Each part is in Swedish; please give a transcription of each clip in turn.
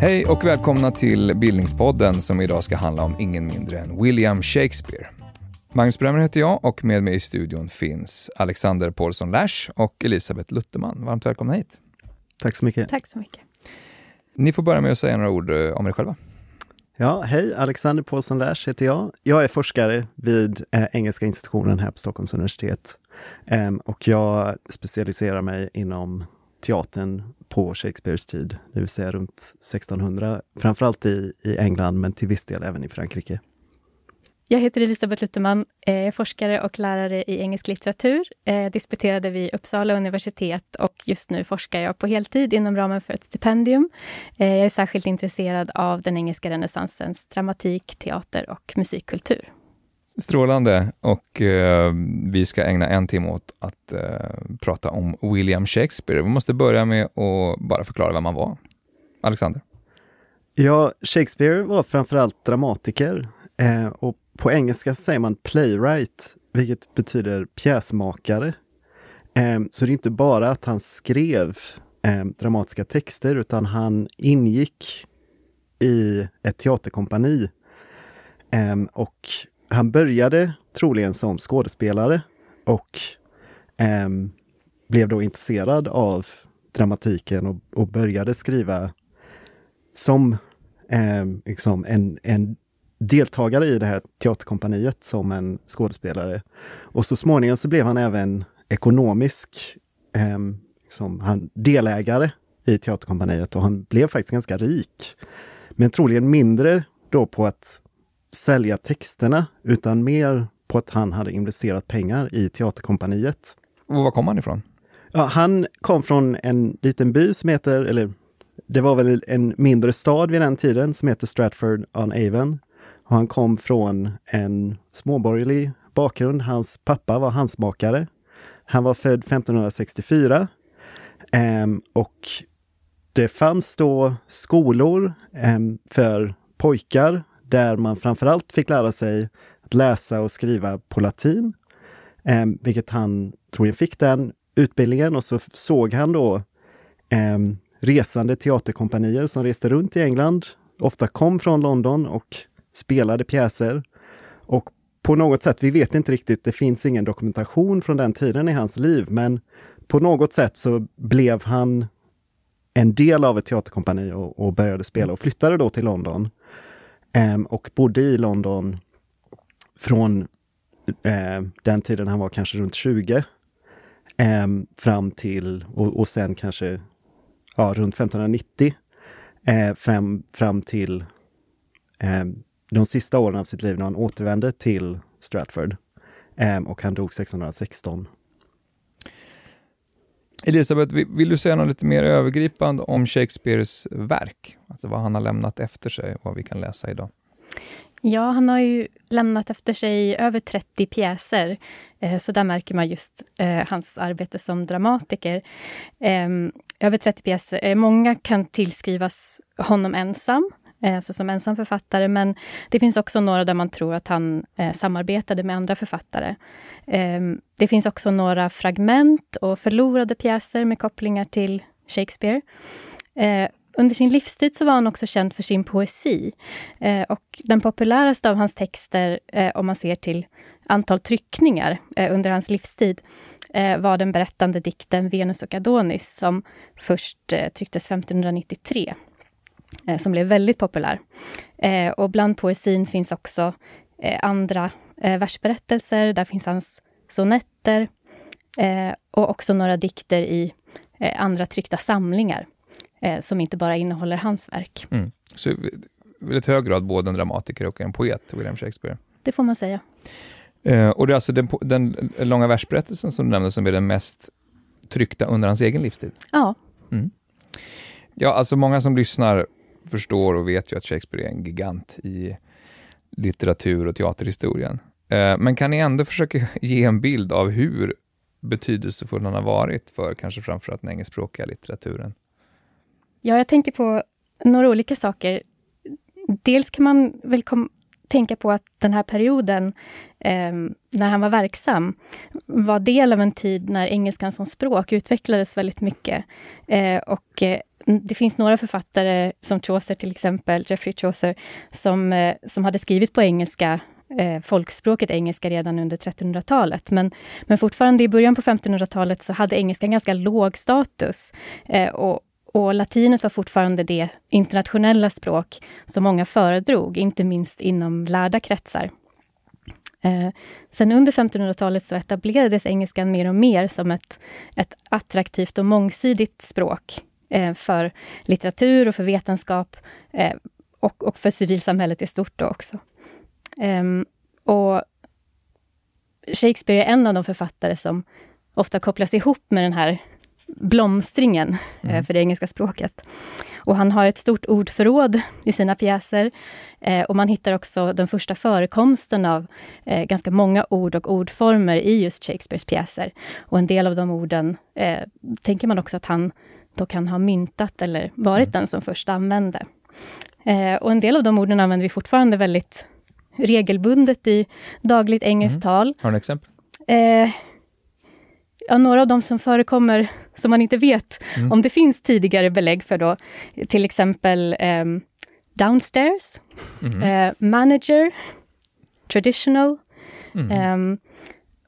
Hej och välkomna till Bildningspodden som idag ska handla om ingen mindre än William Shakespeare. Magnus Bremmer heter jag och med mig i studion finns Alexander Paulsson Lash och Elisabeth Lutterman. Varmt välkomna hit. Tack så mycket. Tack så mycket. Ni får börja med att säga några ord eh, om er själva. Ja, hej, Alexander Paulsson Lash heter jag. Jag är forskare vid eh, Engelska institutionen här på Stockholms universitet. Um, och jag specialiserar mig inom teatern på Shakespeares tid, det vill säga runt 1600, framförallt i, i England men till viss del även i Frankrike. Jag heter Elisabeth Lutterman, är forskare och lärare i engelsk litteratur. Jag disputerade vid Uppsala universitet och just nu forskar jag på heltid inom ramen för ett stipendium. Jag är särskilt intresserad av den engelska renässansens dramatik, teater och musikkultur. Strålande. Och eh, vi ska ägna en timme åt att eh, prata om William Shakespeare. Vi måste börja med att bara förklara vem han var. Alexander? Ja, Shakespeare var framförallt dramatiker. Eh, och på engelska säger man playwright, vilket betyder pjäsmakare. Ehm, så det är inte bara att han skrev ehm, dramatiska texter, utan han ingick i ett teaterkompani. Ehm, och han började troligen som skådespelare och blev då intresserad av dramatiken och, och började skriva som eh, liksom en, en deltagare i det här teaterkompaniet som en skådespelare. Och så småningom så blev han även ekonomisk eh, liksom, han, delägare i teaterkompaniet och han blev faktiskt ganska rik. Men troligen mindre då på att sälja texterna, utan mer på att han hade investerat pengar i teaterkompaniet. Och var kom han ifrån? Ja, han kom från en liten by som heter, eller det var väl en mindre stad vid den tiden som heter Stratford on Avon. Och han kom från en småborgerlig bakgrund. Hans pappa var handsmakare. Han var född 1564. Um, ehm, och det fanns då skolor um, för pojkar där man framförallt fick lära sig att läsa och skriva på latin. Ehm, vilket han troligen fick den utbildningen och så såg han då resande teaterkompanier som reste runt i England, ofta kom från London och spelade pjäser. Och på något sätt, vi vet inte riktigt, det finns ingen dokumentation från den tiden i hans liv, men på något sätt så blev han en del av ett teaterkompani och, och började spela och flyttade då till London. Um, och bodde i London från eh, den tiden han var kanske runt 20 eh, fram till, och, och sen kanske ja, runt 1590 eh, fram, fram till ehm, de sista åren av sitt liv när han återvände till Stratford. och han dog 1616. Elisabeth, vill du säga något lite mer övergripande om Shakespeares verk? Alltså vad han har lämnat efter sig och vad vi kan läsa idag. Ja, han har ju lämnat efter sig över 30 pjäser. Eh, så där märker man just eh, hans arbete som dramatiker. Eh, över 30 pjäser. Eh, många kan tillskrivas honom ensam, alltså som ensam författare, men det finns också några där man tror att han eh, samarbetade med andra författare. Ehm, det finns också några fragment och förlorade pjäser med kopplingar till Shakespeare. Eh, under sin livstid så var han också känd för sin poesi. Eh, och den populäraste av hans texter, eh, om man ser till antal tryckningar eh, under hans livstid, eh, var den berättande dikten Venus och Adonis som först eh, trycktes 1593, som blev väldigt populär. och bland poesin finns också andra versberättelser, där finns hans sonetter och också några dikter i andra tryckta samlingar eh, som inte bara innehåller hans verk. Mm. Så i väldigt hög grad både en dramatiker och en poet, William Shakespeare. Det får man säga. Eh, och det är alltså den, den, långa versberättelsen som du nämnde som är den mest tryckta under hans egen livstid? Ja. Mm. Ja, alltså många som lyssnar förstår och vet ju att Shakespeare är en gigant i litteratur och teaterhistorien. Eh, men kan ni ändå försöka ge en bild av hur betydelsefull han har varit för kanske framförallt den engelskspråkiga litteraturen? Ja, jag tänker på några olika saker. Dels kan man väl kom, tänka på att den här perioden, eh, när han var verksam, var del av en tid när engelskan som språk utvecklades väldigt mycket. Eh, och eh, Mm, det finns några författare, som Chaucer till exempel, Geoffrey Chaucer, som, eh, som hade skrivit på engelska eh, folkspråket engelska redan under 1300-talet. Men, men fortfarande i början på 1500-talet så hade engelskan ganska låg status. Eh, och, och latinet var fortfarande det internationella språk som många föredrog, inte minst inom lärda kretsar. Eh, sen under 1500-talet så etablerades engelskan mer och mer som ett, ett attraktivt och mångsidigt språk för litteratur och för vetenskap eh, och, och för civilsamhället i stort också. Um, och Shakespeare är en av de författare som ofta kopplas ihop med den här blomstringen eh, mm. för det engelska språket. Och han har ett stort ordförråd i sina pjäser. Eh, och man hittar också den första förekomsten av eh, ganska många ord och ordformer i just Shakespeares pjäser. Och en del av de orden eh, tänker man också att han då kan ha myntat eller varit mm. den som först använde. Eh, och en del av de orden använder vi fortfarande väldigt regelbundet i dagligt engelskt mm. tal. Har du exempel? Eh, ja, några av dem som förekommer som man inte vet mm. om det finns tidigare belägg för då, till exempel eh, downstairs, mm. eh, manager, traditional. Eh,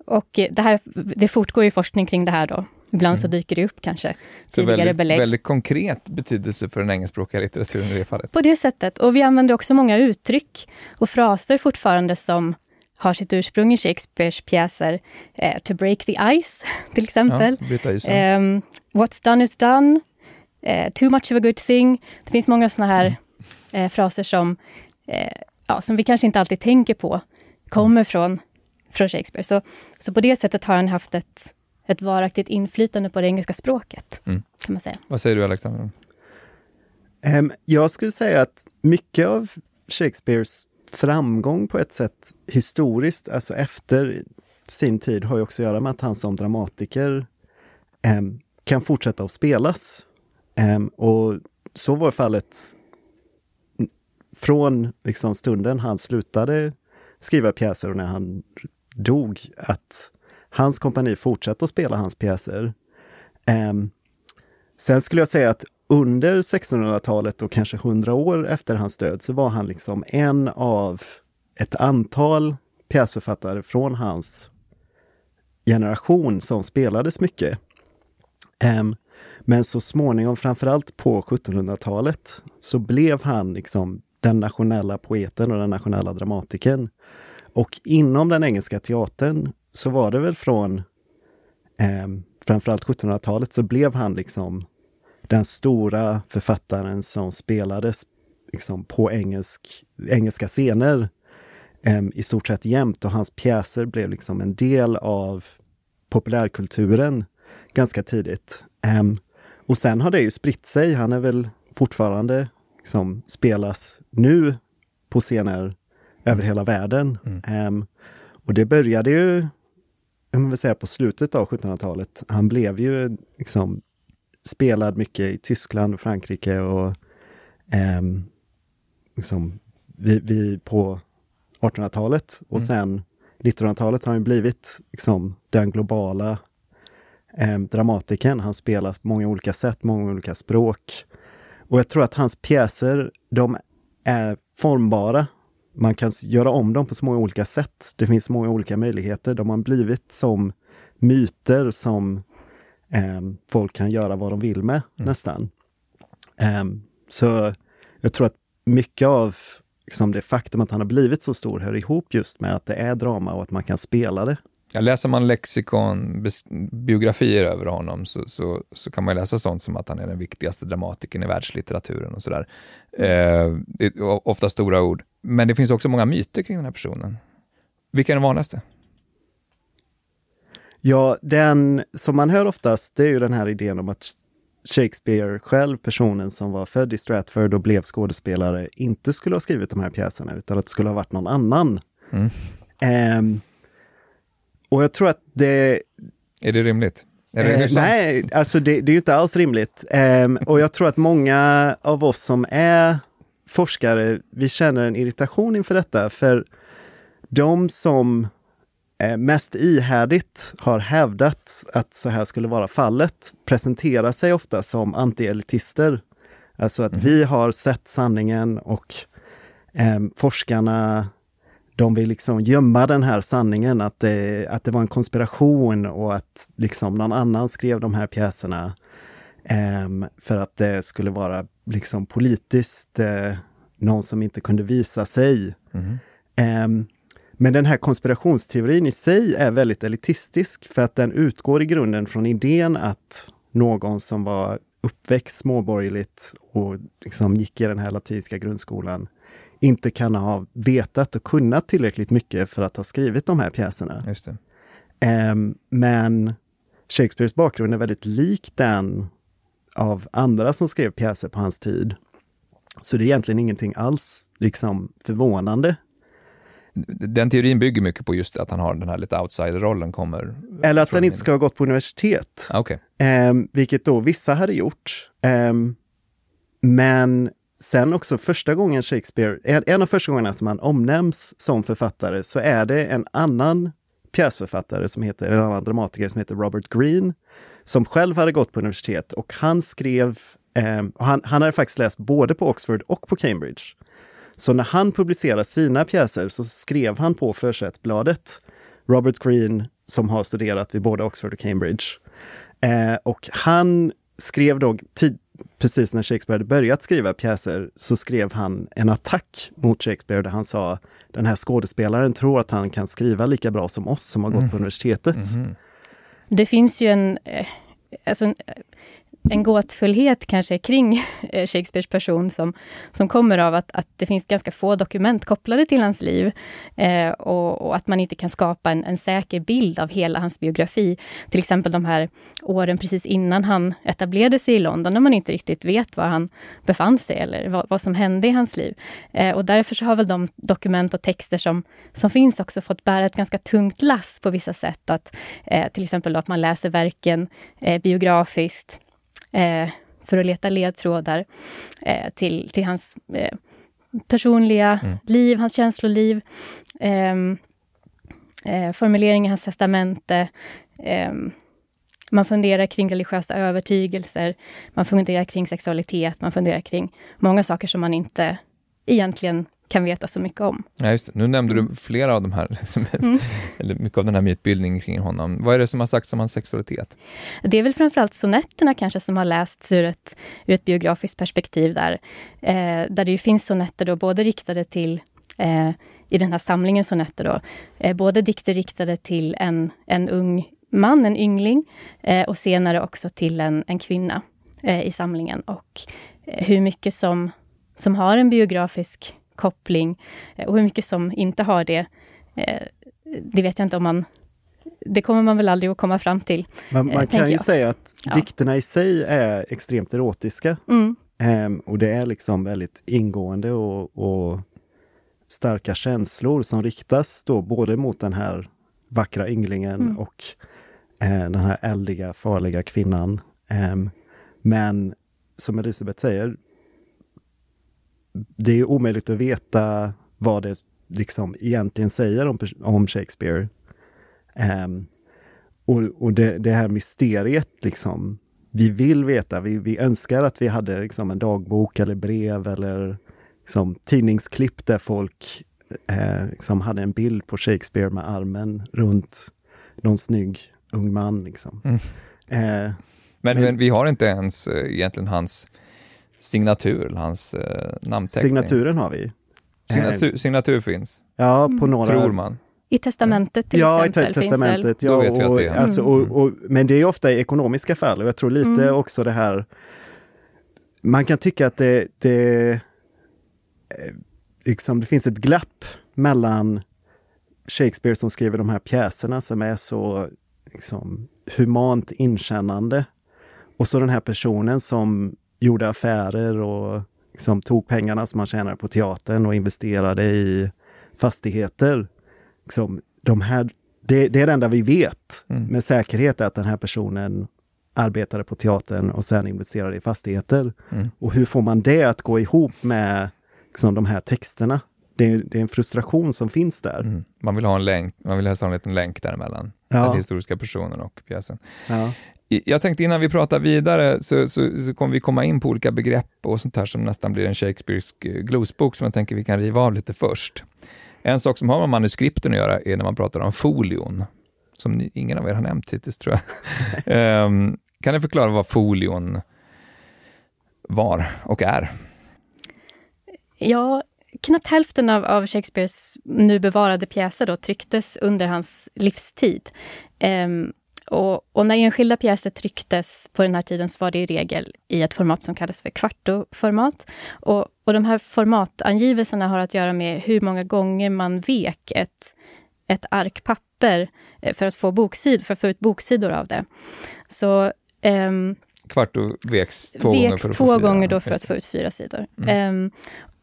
och det, här, det fortgår ju forskning kring det här då. Ibland mm. så dyker det upp kanske tidigare väldigt, belägg. Väldigt konkret betydelse för den engelskspråkiga litteraturen i det fallet. På det sättet. Och vi använder också många uttryck och fraser fortfarande som har sitt ursprung i Shakespeares pjäser. Eh, to break the ice, till exempel. Ja, eh, What's done is done. Eh, too much of a good thing. Det finns många såna här mm. eh, fraser som, eh, ja, som vi kanske inte alltid tänker på, kommer mm. från, från Shakespeare. Så, så på det sättet har han haft ett ett varaktigt inflytande på det engelska språket. Mm. kan man säga. Vad säger du Alexander? Um, jag skulle säga att mycket av Shakespeares framgång på ett sätt historiskt, alltså efter sin tid, har ju också att göra med att han som dramatiker um, kan fortsätta att spelas. Um, och så var fallet från liksom stunden han slutade skriva pjäser och när han dog, att Hans kompani fortsatte att spela hans pjäser. Um, sen skulle jag säga att under 1600-talet och kanske 100 år efter hans död så var han liksom en av ett antal pjäsförfattare från hans generation som spelades mycket. Um, men så småningom, framförallt på 1700-talet, så blev han liksom den nationella poeten och den nationella dramatikern. Och inom den engelska teatern så var det väl från eh, framförallt 1700-talet så blev han liksom den stora författaren som spelades liksom på engelsk, engelska scener eh, i stort sett jämt och hans pjäser blev liksom en del av populärkulturen ganska tidigt. Eh, och sen har det ju spritt sig. Han är väl fortfarande liksom spelas nu på scener över hela världen. Mm. Eh, och det började ju jag vill säga på slutet av 1700-talet. Han blev ju liksom spelad mycket i Tyskland och Frankrike och eh, liksom vi, vi på 1800-talet och mm. sen 1900-talet har han blivit liksom den globala eh, dramatikern. Han spelas på många olika sätt, många olika språk. Och jag tror att hans pjäser, de är formbara man kan göra om dem på så många olika sätt. Det finns så många olika möjligheter. De har blivit som myter som eh, folk kan göra vad de vill med mm. nästan. Eh, så jag tror att mycket av liksom, det faktum att han har blivit så stor hör ihop just med att det är drama och att man kan spela det. Ja, läser man lexikon, biografier över honom så, så, så, kan man läsa sånt som att han är den viktigaste dramatikern i världslitteraturen och sådär. Eh, ofta stora ord. Men det finns också många myter kring den här personen. Vilka är de vanligaste? Ja, den som man hör oftast, det är ju den här idén om att Shakespeare själv, personen som var född i Stratford och blev skådespelare, inte skulle ha skrivit de här pjäserna, utan att det skulle ha varit någon annan. Mm. Um, och jag tror att det... Är det rimligt? Är det eh, nej, alltså det, det, är ju inte alls rimligt. Um, och jag tror att många av oss som är forskare, vi känner en irritation inför detta, för de som eh, mest ihärdigt har hävdat att så här skulle vara fallet presenterar sig ofta som antielitister. Alltså att vi har sett sanningen och eh, forskarna de vill liksom gömma den här sanningen, att det, att det var en konspiration och att liksom någon annan skrev de här pjäserna för att det skulle vara liksom politiskt eh, någon som inte kunde visa sig. Eh, men den här konspirationsteorin i sig är väldigt elitistisk för att den utgår i grunden från idén att någon som var uppväxt småborgerligt och liksom gick i den här latinska grundskolan inte kan ha vetat och kunnat tillräckligt mycket för att ha skrivit de här pjäserna. Ehm, men Shakespeares bakgrund är väldigt lik den av andra som skrev pjäser på hans tid. Så det är egentligen ingenting alls liksom förvånande. Den teorin bygger mycket på just att han har den här lite outsider-rollen kommer. Eller att han inte ska ha gått på universitet. Ah, Okej. Ehm, vilket då vissa hade gjort. Ehm, men sen också första gången Shakespeare, en, en av första gångerna som han omnämns som författare så är det en annan pjäsförfattare som heter, en annan dramatiker som heter Robert Greene, som själv hade gått på universitet och han skrev, och han, han hade faktiskt läst både på Oxford och på Cambridge. Så när han publicerade sina pjäser så skrev han på försättsbladet Robert Greene som har studerat vid både Oxford och Cambridge. Eh, och han skrev då, precis när Shakespeare hade börjat skriva pjäser, så skrev han en attack mot Shakespeare där han sa den här skådespelaren tror att han kan skriva lika bra som oss som har gått på universitetet. Mhm. Det finns ju en, eh, alltså en, eh, en gåtfullhet kanske kring eh, Shakespeares person som, som kommer av att, att det finns ganska få dokument kopplade till hans liv eh, och, och att man inte kan skapa en, en säker bild av hela hans biografi. Till exempel de här åren precis innan han etablerade sig i London, när man inte riktigt vet var han befann sig eller vad, vad som hände i hans liv. Eh, och därför så har väl de dokument och texter som, som finns också fått bära ett ganska tungt lass på vissa sätt. Att, eh, till exempel då att man läser verken eh, biografiskt eh, för att leta ledtrådar eh, till, till hans eh, personliga Mm. liv, hans känsloliv. ehm, eh, formulering i hans testamente. ehm, man funderar kring religiösa övertygelser. Man funderar kring sexualitet. Man funderar kring många saker som man inte egentligen kan veta så mycket om. Ja, just det. Nu nämnde du flera av de här, liksom, Mm. eller mycket av den här mytbildningen kring honom. Vad är det som har sagts om hans sexualitet? Det är väl framförallt sonetterna kanske som har lästs ur ett, ur ett biografiskt perspektiv där. Eh, där det ju finns sonetter då både riktade till, eh, i den här samlingen sonetter då, eh, både dikter riktade till en, en ung man, en yngling, eh, och senare också till en, en kvinna eh, i samlingen. Och eh, hur mycket som, som har en biografisk koppling eh, och hur mycket som inte har det, eh, det vet jag inte om man det kommer man väl aldrig att komma fram till. Man, Eh, man kan ju jag. säga att Ja. dikterna i sig är extremt erotiska. Mm. Ehm, och det är liksom väldigt ingående och, och starka känslor som riktas då både mot den här vackra ynglingen Mm. och eh, den här eldiga, farliga kvinnan. Ehm, men som Elisabeth säger, det är omöjligt att veta vad det liksom egentligen säger om, om Shakespeare. Ehm, och och det, det här mysteriet, liksom, vi vill veta, vi, vi önskar att vi hade liksom, en dagbok eller brev eller liksom, tidningsklipp där folk eh, liksom, hade en bild på Shakespeare med armen runt någon snygg ung man. Liksom. Mm. Eh, Men, Men- men vi har inte ens eh, egentligen hans signatur, hans eh, namnteckning. signaturen har vi. Signatur, signatur finns, Ja, på Mm. några... tror man. I testamentet till ja, i exempel. te- väl- testamentet. Ja, Då vet vi att och, det är- alltså, Mm. och, och, men det är ofta i ekonomiska fall och jag tror lite Mm. också det här man kan tycka att det, det, eh, liksom, det finns ett glapp mellan Shakespeare som skriver de här pjäserna som är så liksom, humant inkännande och så den här personen som gjorde affärer och liksom, tog pengarna som man tjänade på teatern och investerade i fastigheter. Liksom, de här, det, det är det enda vi vet Mm. med säkerhet är att den här personen arbetade på teatern och sen investerade i fastigheter. Mm. Och hur får man det att gå ihop med liksom, de här texterna. Det är, det är en frustration som finns där. Mm. Man vill ha en länk, man vill helst ha en liten länk däremellan, Ja. den historiska personen och pjäsen. Ja. Jag tänkte innan vi pratar vidare så, så, så kommer vi komma in på olika begrepp och sånt här som nästan blir en Shakespearesk eh, glosbok som jag tänker vi kan riva av lite först. En sak som har med manuskripten att göra är när man pratar om folion, som ni, ingen av er har nämnt hittills tror jag. Ehm, kan ni förklara vad folion var och är? Ja, knappt hälften av, av Shakespeares nu bevarade pjäser då trycktes under hans livstid. Ehm, och, och när enskilda pjäser trycktes på den här tiden så var det i regel i ett format som kallas för kvartoformat. Och, och de här formatangivelserna har att göra med hur många gånger man vek ett, ett ark papper eh, för att få boksid, för att få ut boksidor av det. Så ehm, Kvarto veks två gånger Veks för att två få gånger då för att få ut fyra sidor. Mm. Ehm,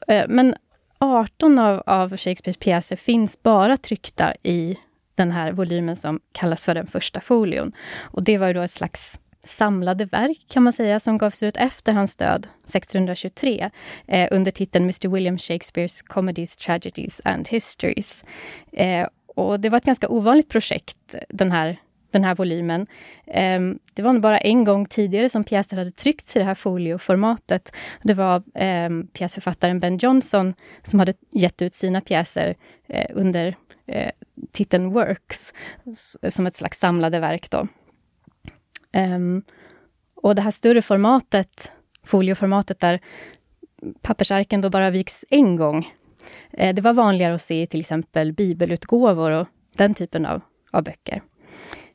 eh, men 18 av, av Shakespeares pjäser finns bara tryckta i den här volymen som kallas för den första folion. Och det var ju då ett slags samlade verk kan man säga som gavs ut efter hans död 1623 eh, under titeln Mr William Shakespeares Comedies, Tragedies and Histories. Eh, och det var ett ganska ovanligt projekt, den här, den här volymen. Eh, det var nog bara en gång tidigare som pjäser hade tryckts i det här folioformatet. Det var eh, pjäsförfattaren Ben Jonson som hade gett ut sina pjäser eh, under eh, titeln Works, som ett slags samlade verk. Då. Ehm, och det här större formatet, folioformatet där pappersarken då bara viks en gång, eh, det var vanligare att se i till exempel bibelutgåvor och den typen av, av böcker.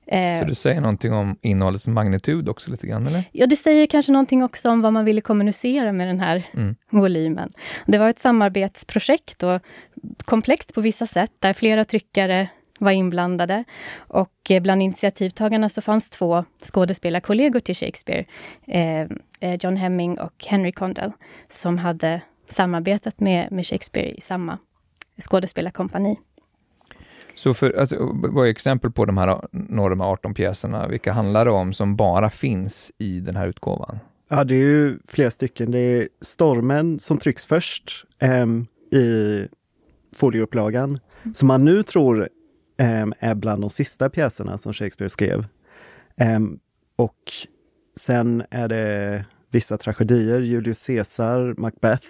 Eh, Så du säger någonting om innehållets magnitud också lite grann, eller? Ja, det säger kanske någonting också om vad man ville kommunicera med den här Mm. volymen. Det var ett samarbetsprojekt och komplext på vissa sätt, där flera tryckare var inblandade. Och eh, bland initiativtagarna så fanns två skådespelarkollegor till Shakespeare, eh, eh, John Hemming och Henry Condell, som hade samarbetat med, med Shakespeare i samma skådespelarkompani. Så för, alltså, vad är exempel på de här norma 18 pjäserna? Vilka handlar det om som bara finns i den här utgåvan? Ja, det är ju flera stycken. Det är Stormen som trycks först ehm, i folieupplagan, som man nu tror ehm, är bland de sista pjäserna som Shakespeare skrev. Ehm, och sen är det vissa tragedier, Julius Caesar, Macbeth.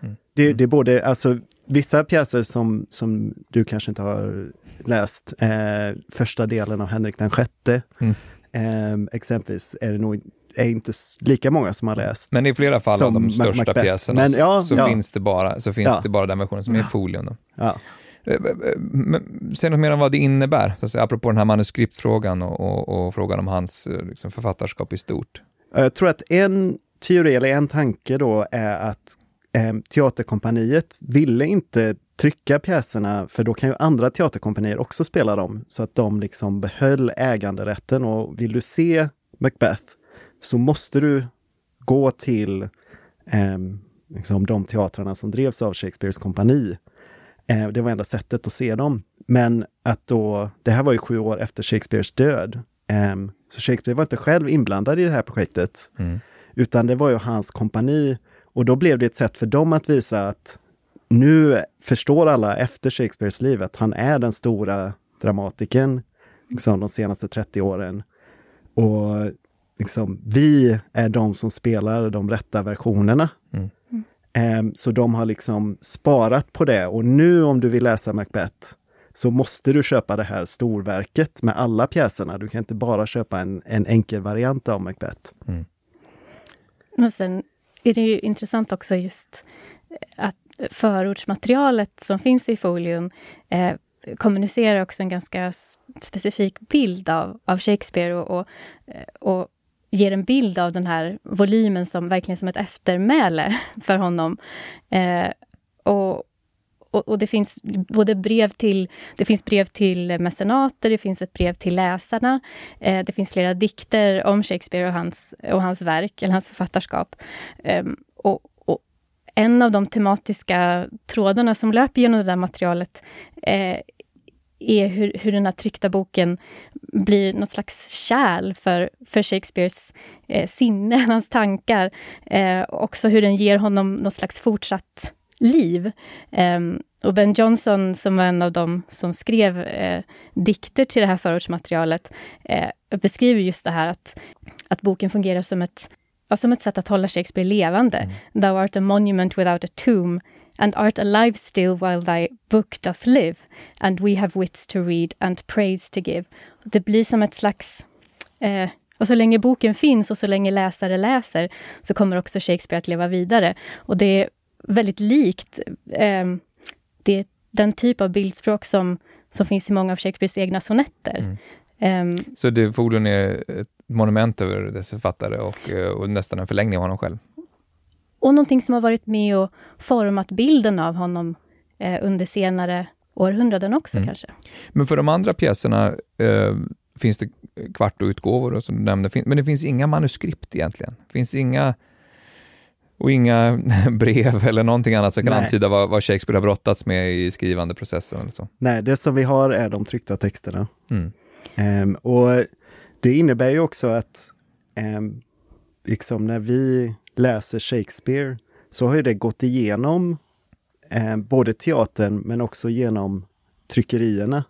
Mm. Det, det är både, alltså vissa pjäser som, som du kanske inte har läst, eh, första delen av Henrik den sjätte, Mm. Ehm, exempelvis är det nog är inte lika många som har läst. Men i flera fall av de största Macbeth. pjäserna Men så, ja, så ja. finns det bara, så finns Ja. det bara den versionen som är folion. Ja. Eh, eh, Men, säg något mer om vad det innebär, så att säga, apropå den här manuskriptfrågan och, och, och frågan om hans eh, liksom, författarskap i stort. Jag tror att en teori eller en tanke då är att eh, teaterkompaniet ville inte trycka pjäserna för då kan ju andra teaterkompanier också spela dem så att de liksom behöll äganderätten och vill du se Macbeth så måste du gå till eh, liksom de teatrarna som drevs av Shakespeares kompani. Eh, det var enda sättet att se dem. Men att då, det här var ju sju år efter Shakespeares död. Ehm, så Shakespeare var inte själv inblandad i det här projektet, Mm. utan det var ju hans kompani. Och då blev det ett sätt för dem att visa att nu förstår alla efter Shakespeares liv att han är den stora dramatikern liksom, de senaste 30 åren. Och liksom, vi är de som spelar de rätta versionerna. Mm. Ehm, så de har liksom sparat på det och nu om du vill läsa Macbeth så måste du köpa det här storverket med alla pjäserna. Du kan inte bara köpa en, en enkel variant av Macbeth. Men sen är det ju intressant också just eh, att förordsmaterialet som finns i folion eh, kommunicerar också en ganska specifik bild av, av Shakespeare och, och, eh, och ger en bild av den här volymen som verkligen som ett eftermäle för honom. Eh, och, och, och det finns både brev till, det finns brev till mecenater, det finns ett brev till läsarna. Eh, det finns flera dikter om Shakespeare och hans, och hans verk, eller hans författarskap. Eh, och, och en av de tematiska trådarna som löper genom det där materialet eh, är hur, hur den här tryckta boken blir något slags kärl för, för Shakespeares eh, sinne, hans tankar. Eh, också hur den ger honom något slags fortsatt liv. Um, och Ben Jonson, som var en av dem som skrev eh, dikter till det här förordsmaterialet, eh, beskriver just det här att, att boken fungerar som ett, som ett sätt att hålla Shakespeare levande. Mm. Thou art a monument without a tomb, and art alive still while thy book doth live, and we have wits to read and praise to give. Det blir som ett slags... Eh, och så länge boken finns och så länge läsare läser så kommer också Shakespeare att leva vidare. Och det är väldigt likt eh, det, den typ av bildspråk som, som finns i många av Shakespeares egna sonetter. Mm. Um, så det förmodligen är ett monument över dess författare och, eh, och nästan en förlängning av honom själv? Och någonting som har varit med och format bilden av honom eh, under senare århundraden också mm. kanske. Men för de andra pjäserna eh, finns det kvartutgåvor som du nämnde, men det finns inga manuskript egentligen. Det finns inga och inga brev eller någonting annat som kan Nej. antyda vad, vad, Shakespeare har brottats med i skrivandeprocessen. Eller så. Nej, det som vi har är de tryckta texterna. Mm. Um, och det innebär ju också att um, liksom när vi läser Shakespeare så har ju det gått igenom eh, både teatern men också genom tryckerierna.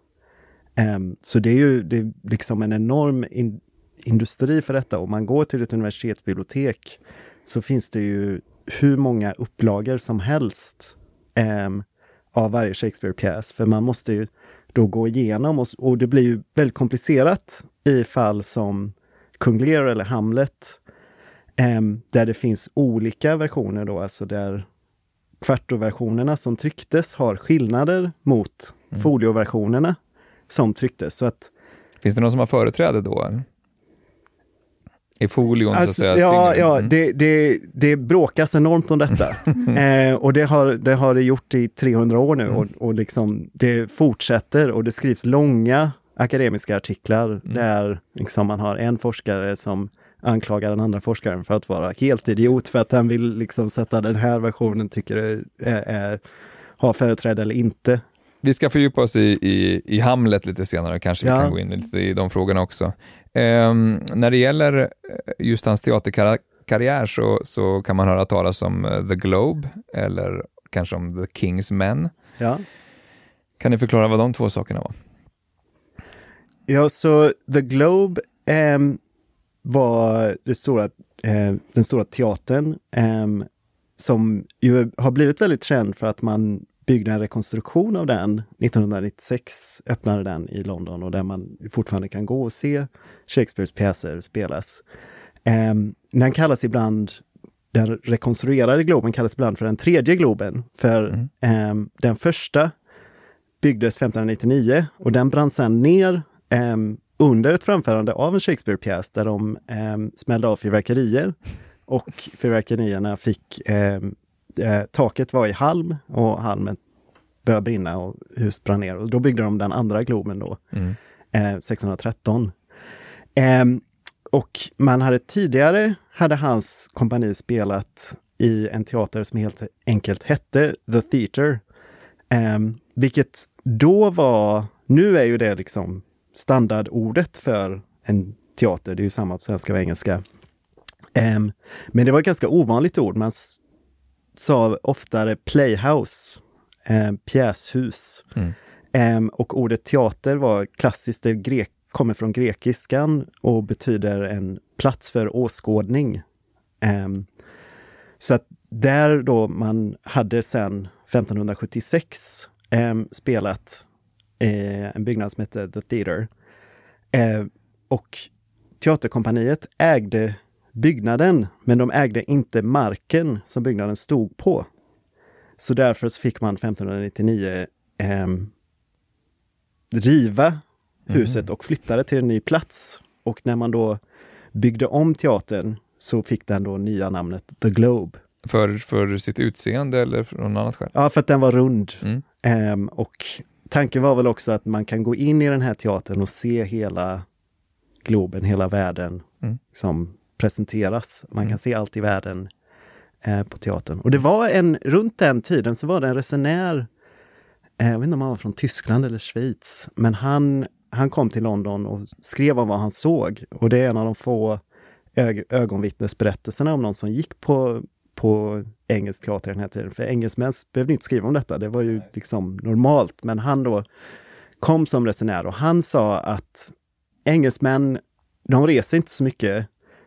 Eh, så det är ju det är liksom en enorm in, industri för detta. Om man går till ett universitetsbibliotek så finns det ju hur många upplagor som helst eh, av varje Shakespeare-pjäs. För man måste ju då gå igenom och, och det blir ju väldigt komplicerat i fall som Kung Lear eller Hamlet där det finns olika versioner då, alltså där kvartoversionerna som trycktes har skillnader mot mm. folioversionerna som trycktes. Så att, Finns det någon som har företräde då? I folion alltså, så att säga? Ja, ja mm. det, det, det bråkas enormt om detta. eh, och det har, det har det gjort i 300 år nu mm. och, och liksom, det fortsätter och det skrivs långa akademiska artiklar mm. där liksom man har en forskare som anklagar den andra forskaren för att vara helt idiot för att han vill liksom sätta den här versionen, tycker är, är, har företräde eller inte. Vi ska fördjupa oss i, i, i Hamlet lite senare, kanske ja. vi kan gå in lite i de frågorna också. Um, när det gäller eh, just hans teaterkarriär så, så kan man höra talas om uh, The Globe eller kanske om The King's Men. Ja. Kan ni förklara vad de två sakerna var? Ja, så The Globe um, var det stora, eh, den stora teatern eh, som ju har blivit väldigt känd för att man byggde en rekonstruktion av den. 1996 öppnade den i London och där man fortfarande kan gå och se Shakespeares pjäser spelas. Eh, den kallas ibland, den rekonstruerade Globen kallas ibland för den tredje Globen. För mm. eh, den första byggdes 1599 och den brann sedan ner eh, under ett framförande av en Shakespeare-pjäs där de eh, smällde av fyrverkerier. Och fyrverkerierna fick, eh, eh, taket var i halm och halmen började brinna och huset brann ner. Och då byggde de den andra Globen då, mm. eh, 1613. Eh, och man hade tidigare, hade hans kompani spelat i en teater som helt enkelt hette The Theatre. Eh, vilket då var, nu är ju det liksom standardordet för en teater. Det är ju samma på svenska och engelska. Um, men det var ett ganska ovanligt ord. Man sa oftare playhouse, um, pjäshus. Mm. Um, och ordet teater var klassiskt, det grek, kommer från grekiskan och betyder en plats för åskådning. så att där då man hade sedan 1576 spelat en byggnad som hette The Theatre. Eh, och Teaterkompaniet ägde byggnaden, men de ägde inte marken som byggnaden stod på. Så därför så fick man 1599 eh, riva huset mm. och flytta det till en ny plats. Och när man då byggde om teatern så fick den då nya namnet The Globe. För, för sitt utseende eller för något annat skäl? Ja, för att den var rund. Mm. Um, och tanken var väl också att man kan gå in i den här teatern och se hela Globen, hela världen mm. som presenteras. Man mm. kan se allt i världen eh, på teatern. Och det var en, runt den tiden så var det en resenär, eh, jag vet inte om han var från Tyskland eller Schweiz, men han, han kom till London och skrev om vad han såg. Och det är en av de få ög ögonvittnesberättelserna om någon som gick på, på engelsk teater den här tiden. För engelsmän behövde inte skriva om detta, det var ju liksom normalt. Men han då kom som resenär och han sa att engelsmän, de reser inte så mycket,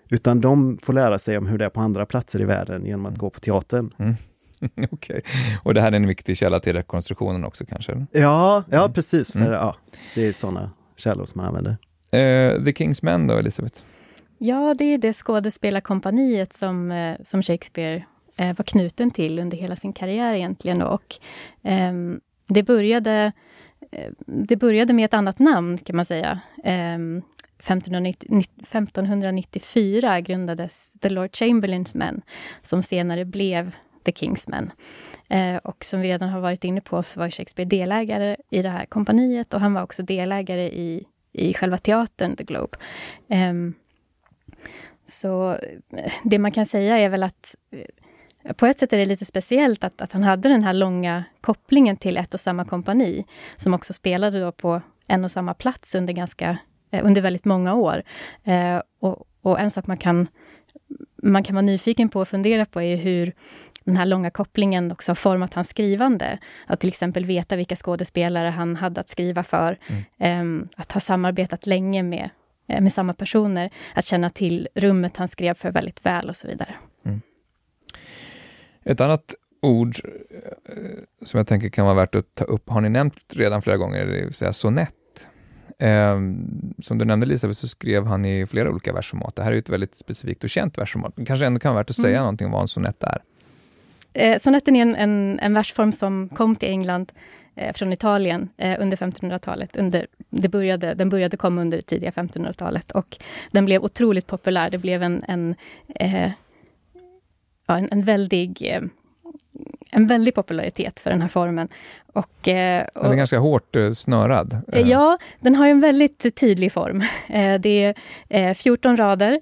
utan de får lära sig om hur det är på andra platser i världen genom att gå på teatern. Mm. Okej, okay. och det här är en viktig källa till rekonstruktionen också kanske? Ja, ja mm. precis. För, mm. ja, det är sådana källor som man använder. Uh, The King's Men då, Elisabeth? Ja, det är det skådespelarkompaniet som, eh, som Shakespeare eh, var knuten till under hela sin karriär egentligen. Och, eh, det, började, eh, det började med ett annat namn kan man säga. Ehm, 1590, 1594 grundades The Lord Chamberlains Men, som senare blev The King's Men. Eh, och som vi redan har varit inne på så var Shakespeare delägare i det här kompaniet och han var också delägare i, i själva teatern The Globe. Ehm, så eh, det man kan säga är väl att eh, på ett sätt är det lite speciellt att, att han hade den här långa kopplingen till ett och samma kompani, som också spelade då på en och samma plats under, ganska, eh, under väldigt många år. Eh, och, och, en sak man kan, man kan vara nyfiken på och fundera på är hur den här långa kopplingen också har format hans skrivande. Att till exempel veta vilka skådespelare han hade att skriva för. Mm. Eh, att ha samarbetat länge med med samma personer, att känna till rummet han skrev för väldigt väl och så vidare. Mm. Ett annat ord eh, som jag tänker kan vara värt att ta upp, har ni nämnt redan flera gånger, det vill säga sonett. Eh, som du nämnde Elisabeth, så skrev han i flera olika versformat. Det här är ett väldigt specifikt och känt versformat. kanske ändå kan vara värt att säga mm. någonting om vad en sonett är. Eh, sonetten är en, en, en versform som kom till England eh, från Italien eh, under 1500-talet. Under, det började, den började komma under det tidiga 1500-talet och den blev otroligt populär. Det blev en, en, eh, ja, en, en väldig eh, en väldig popularitet för den här formen. Och, och, eh, den är ganska hårt eh, snörad. Ja, den har en väldigt tydlig form. Det är 14 rader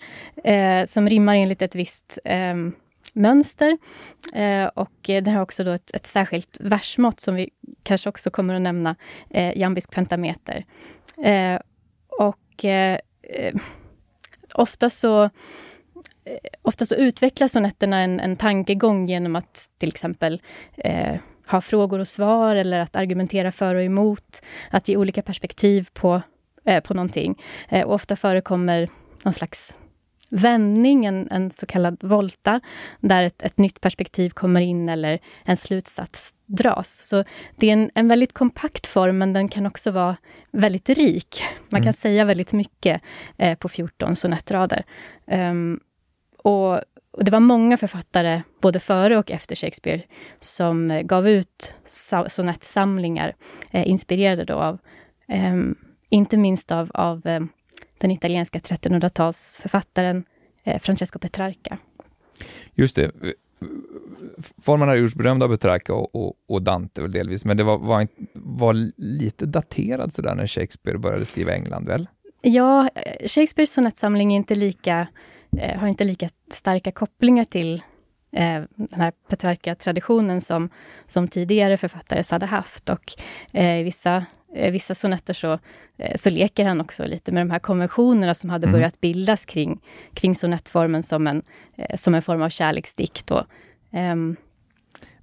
som rimmar enligt ett visst mönster. Eh, och det har också då ett, ett särskilt versmått som vi kanske också kommer att nämna, eh, jambisk pentameter. Eh, och eh, eh ofta så eh, Ofta så utvecklar sonetterna en, en tankegång genom att till exempel eh, ha frågor och svar eller att argumentera för och emot. Att ge olika perspektiv på, eh, på någonting. Eh, och ofta förekommer någon slags vändning, en, en så kallad volta, där ett, ett, nytt perspektiv kommer in eller en slutsats dras. Så det är en, en väldigt kompakt form, men den kan också vara väldigt rik. Man kan mm. säga väldigt mycket eh, på 14 sonettrader. Um, och, och, det var många författare, både före och efter Shakespeare, som eh, gav ut sonettsamlingar, eh, inspirerade då av, eh, inte minst av, av eh, den italienska 1300-talsförfattaren eh, Francesco Petrarca. Just det. Formen har gjorts berömd av Petrarca och, och, och, Dante väl delvis, men det var, var, var lite daterad sådär när Shakespeare började skriva England, väl? Ja, Shakespeares sonettsamling är inte lika, eh, har inte lika starka kopplingar till eh, den här Petrarca-traditionen som, som tidigare författare hade haft. Och eh, vissa vissa sonetter så, eh, så leker han också lite med de här konventionerna som hade mm. börjat bildas kring, kring sonettformen som en, eh, som en form av kärleksdikt. Och, ehm,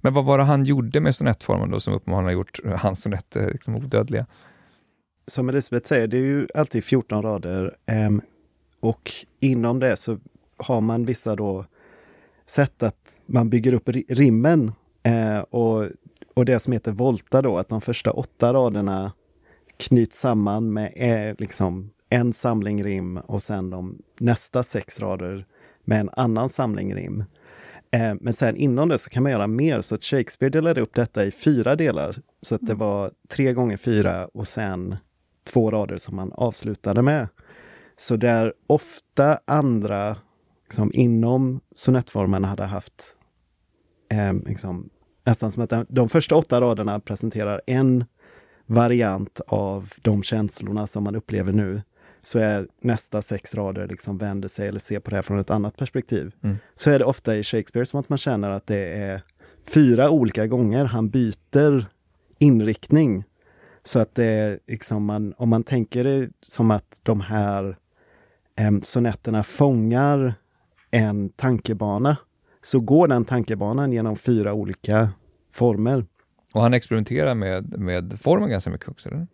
men vad var det han gjorde med sonettformen då som uppenbarligen har gjort hans sonetter liksom odödliga? Som Elisabeth säger, det är ju alltid 14 rader um, och inom det så har man vissa då sätt att man bygger upp rimmen uh, och, och det som heter volta då, att de första åtta raderna knyts samman med eh, liksom en samling rim och sen de nästa sex rader med en annan samling rim. Eh, men sen inom det så kan man göra mer, så att Shakespeare delade upp detta i fyra delar. Så att det mm. var tre gånger fyra och sen två rader som man avslutade med. Så där ofta andra liksom, inom sonettformen hade haft eh, liksom, nästan som att de första åtta raderna presenterar en variant av de känslorna som man upplever nu så är nästa sex rader liksom vänder sig eller ser på det här från ett annat perspektiv. Mm. Så är det ofta i Shakespeare som att man känner att det är fyra olika gånger han byter inriktning. Så att det är liksom man, om man tänker det som att de här eh, sonetterna fångar en tankebana så går den tankebanan genom fyra olika former. Och han experimenterar med, med formen ganska mycket också? Eller?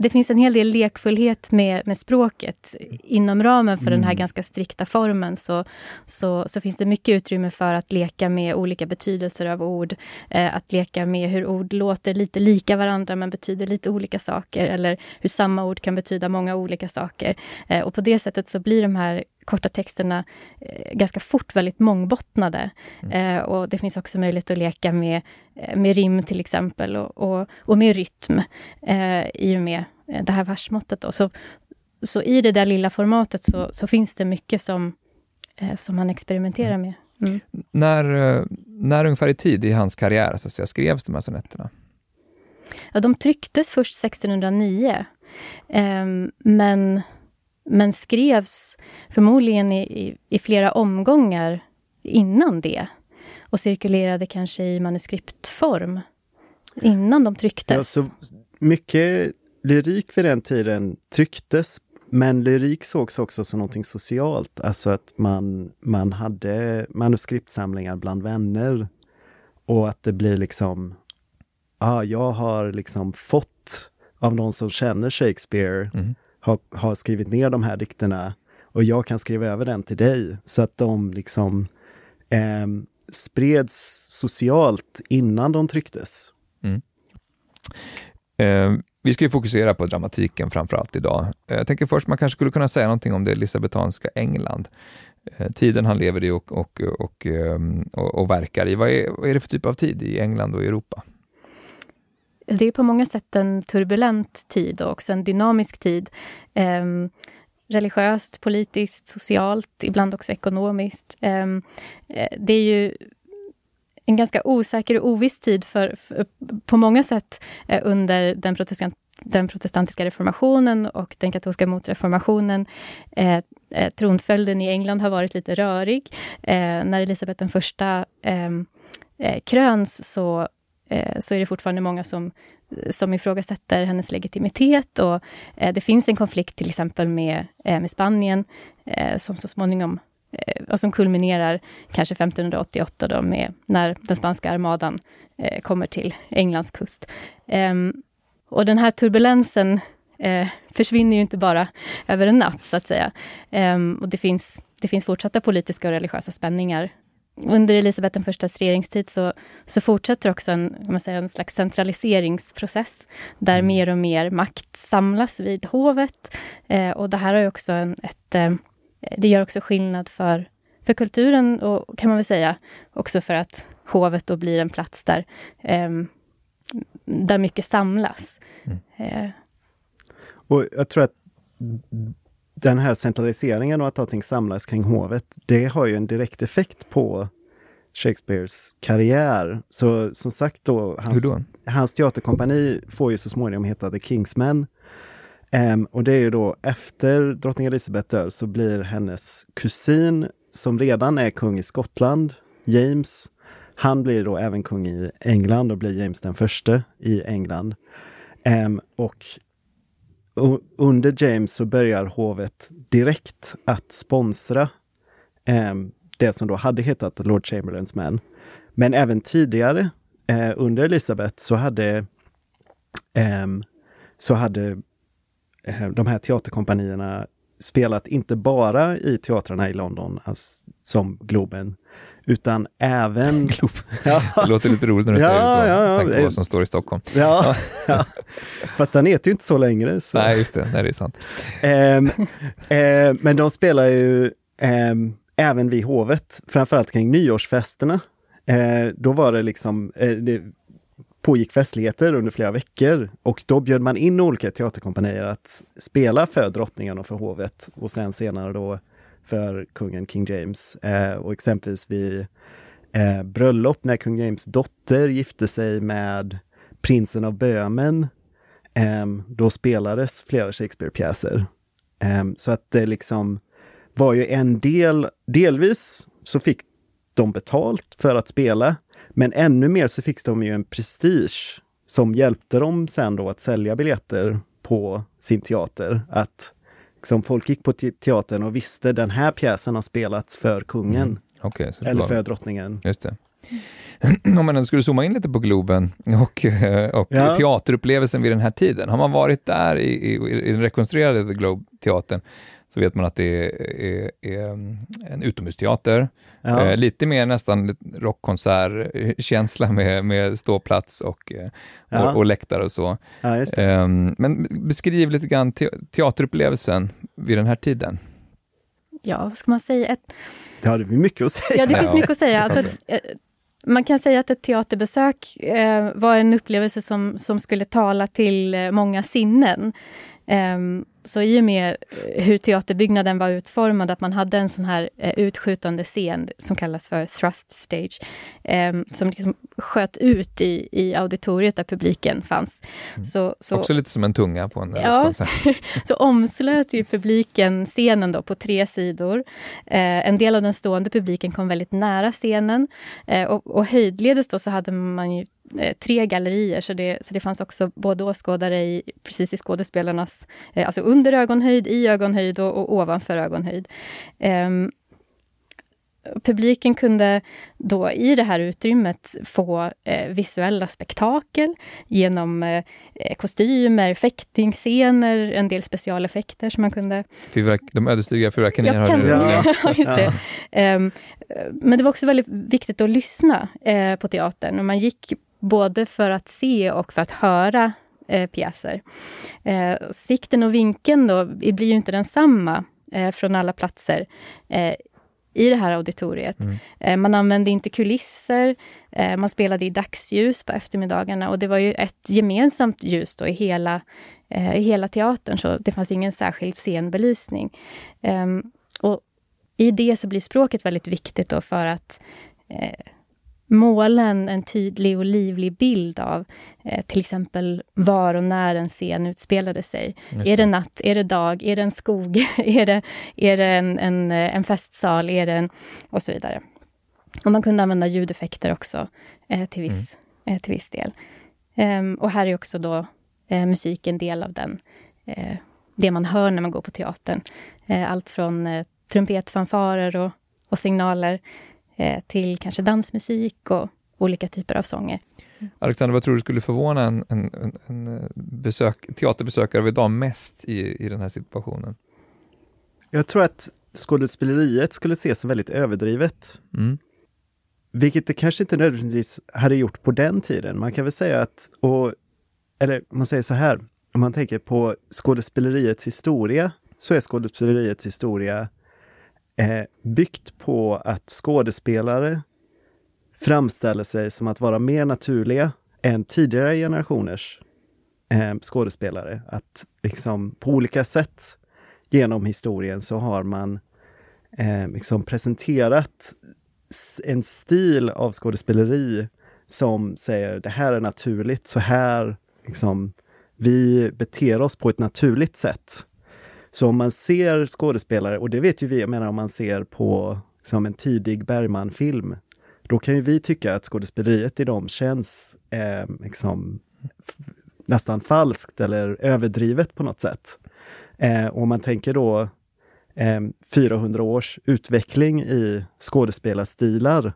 det finns en hel del lekfullhet med, med språket. Inom ramen för mm. den här mm. ganska strikta formen så, så, så, finns det mycket utrymme för att leka med olika betydelser av ord. Eh, att leka med hur ord låter lite lika varandra men betyder lite olika saker. Eller hur samma ord kan betyda många olika saker. Eh, och på det sättet så blir de här korta texterna eh, ganska fort väldigt mångbottnade. Mm. Eh, och det finns också möjlighet att leka med, eh, med rim till exempel och, och, och med rytm eh, i och med eh, det här versmåttet. Då. Så, så i det där lilla formatet så, så finns det mycket som, eh, som man experimenterar mm. med. Mm. När, när ungefär i tid i hans karriär så att säga, skrevs de här sonetterna? Ja, de trycktes först 1609. Ehm, men men skrevs förmodligen i, i, i, flera omgångar innan det och cirkulerade kanske i manuskriptform innan de trycktes. Ja, så mycket lyrik vid den tiden trycktes, men lyrik sågs också som någonting socialt, alltså att man, man hade manuskriptsamlingar bland vänner och att det blir liksom, ja, ah, jag har liksom fått av någon som känner Shakespeare mm har, har skrivit ner de här dikterna och jag kan skriva över den till dig så att de liksom eh, spreds socialt innan de trycktes. Mm. Eh, vi ska ju fokusera på dramatiken framför allt idag. Eh, jag tänker först man kanske skulle kunna säga någonting om det elisabetanska England. Eh, tiden han lever i och, och, och, ehm, och, och verkar i. Vad är, vad är det för typ av tid i England och Europa? Det är på många sätt en turbulent tid och också en dynamisk tid. Eh, religiöst, politiskt, socialt, ibland också ekonomiskt. Ehm, eh, det är ju en ganska osäker och oviss tid för, för på många sätt eh, under den, protestant, den protestantiska reformationen och den katolska motreformationen. Eh, eh, tronföljden i England har varit lite rörig. Eh, när Elisabet den första ehm, eh, kröns så Eh, så är det fortfarande många som, som ifrågasätter hennes legitimitet. Och eh, det finns en konflikt till exempel med, eh, med Spanien som så småningom och som kulminerar kanske 1588 då med när den spanska armadan kommer till Englands kust. Ehm, och den här turbulensen försvinner ju inte bara över en natt, så att säga. Ehm, och det finns, det finns fortsatta politiska och religiösa spänningar under Elisabeth den förstas regeringstid så, så fortsätter också en, man säga, en slags centraliseringsprocess där mm. mer och mer makt samlas vid hovet. Eh, och det här har ju också en, ett... Eh, det gör också skillnad för, för kulturen och kan man väl säga också för att hovet då blir en plats där, eh, där mycket samlas. Mm. Eh. Och jag tror att den här centraliseringen och att allting samlas kring hovet, det har ju en direkt effekt på Shakespeares karriär. Så som sagt då, hans, då? hans teaterkompani får ju så småningom heta The Kingsmen. Um, och det är ju då efter drottning Elizabeth dör så blir hennes kusin, som redan är kung i Skottland, James, han blir då även kung i England och blir James den första i England. Um, och under James så börjar hovet direkt att sponsra eh, det som då hade hetat Lord Chamberlains Men. Men även tidigare eh, under Elisabeth så hade, eh, så hade eh, de här teaterkompanierna spelat inte bara i teatrarna i London, alltså, som Globen, utan även... ja. Det låter lite roligt när du ja, säger det så. Ja, ja. Tänk på vad som står i Stockholm. Ja, ja. Fast den heter ju inte så längre. Så. Nej, just det. Nej, det är sant. Um, um, men de spelar ju um, även vid hovet, framförallt kring nyårsfesterna. Uh, då var det liksom, uh, det pågick festligheter under flera veckor och då bjöd man in olika teaterkompanier att spela för drottningen och för hovet och sen senare då för kungen King James. Eh, och exempelvis vid eh, bröllop när kung James dotter gifte sig med prinsen av Böhmen. Eh, då spelades flera Shakespeare-pjäser. Eh, så att det liksom var ju en del, delvis så fick de betalt för att spela, men ännu mer så fick de ju en prestige som hjälpte dem sen då att sälja biljetter på sin teater. Att liksom folk gick på teatern och visste den här pjäsen har spelats för kungen. Mm. Okay, Eller för drottningen. Just det. Om man skulle zooma in lite på Globen och, eh, och ja. teaterupplevelsen vid den här tiden. Har man varit där i, i, i den rekonstruerade Globe-teatern så vet man att det är, är, är en utomhusteater. Ja. Eh, lite mer nästan rockkonsertkänsla med, med ståplats och, eh, ja. och, och läktare och så. Ja, eh, men beskriv lite grann te teaterupplevelsen vid den här tiden. Ja, vad ska man säga? Ett... Det har vi mycket att säga. Ja, det finns mycket att säga. Alltså, eh, man kan säga att ett teaterbesök eh, var en upplevelse som, som skulle tala till eh, många sinnen. Um, så i och med eh, hur teaterbyggnaden var utformad, att man hade en sån här uh, utskjutande scen som kallas för thrust stage, um, som liksom sköt ut i, i auditoriet där publiken fanns. Mm. Så, så, Också lite som en tunga på en ja, konsert. så omslöt ju publiken scenen då på tre sidor. Uh, en del av den stående publiken kom väldigt nära scenen uh, och, och höjdledes då så hade man ju Eh, tre gallerier, så det, så det fanns också både åskådare i, precis i skådespelarnas, eh, alltså under ögonhöjd, i ögonhöjd och, och ovanför ögonhöjd. Um, publiken kunde då i det här utrymmet få eh, visuella spektakel genom eh, kostymer, fäktningsscener, en del specialeffekter som man kunde... Fyrverk, de ödesdigra fyrverkerierna har du ja. just det. Ja. Um, men det var också väldigt viktigt att lyssna eh, på teatern och man gick både för att se och för att höra eh, pjäser. Eh, sikten och vinkeln då blir ju inte densamma eh, från alla platser eh, i det här auditoriet. Mm. Eh, man använde inte kulisser, eh, man spelade i dagsljus på eftermiddagarna och det var ju ett gemensamt ljus då i hela, i hela teatern, så det fanns ingen särskild scenbelysning. Ehm, och I det så blir språket väldigt viktigt då för att måla en, tydlig och livlig bild av eh, till exempel var och när en scen utspelade sig. Är det natt? Är det dag? Är det en skog? är det, är det en, en, eh, en festsal? Är det en... Och så vidare. Och man kunde använda ljudeffekter också eh, till, viss, mm. eh, till viss del. Um, och här är också då eh, musik en del av den, eh, det man hör när man går på teatern. allt från trumpetfanfarer och, och signaler eh, till kanske dansmusik och olika typer av sånger. Alexander, vad tror du skulle förvåna en, en, en eh, besök, teaterbesökare av idag mest i, i den här situationen? Jag tror att skådespeleriet skulle ses som väldigt överdrivet. Mm. Vilket det kanske inte nödvändigtvis hade gjort på den tiden. Man kan väl säga att, och, eller man säger så här, om man tänker på skådespeleriets historia, så är skådespeleriets historia eh, byggt på att skådespelare framställer sig som att vara mer naturliga än tidigare generationers eh, skådespelare. Att liksom på olika sätt genom historien så har man eh, liksom presenterat en stil av skådespeleri som säger det här är naturligt, så här liksom, vi beter oss på ett naturligt sätt. Så om man ser skådespelare, och det vet ju vi, jag menar om man ser på som en tidig Bergman-film, då kan ju vi tycka att skådespeleriet i dem känns eh, liksom, nästan falskt eller överdrivet på något sätt. Eh, och om man tänker då eh, 400 års utveckling i skådespelarstilar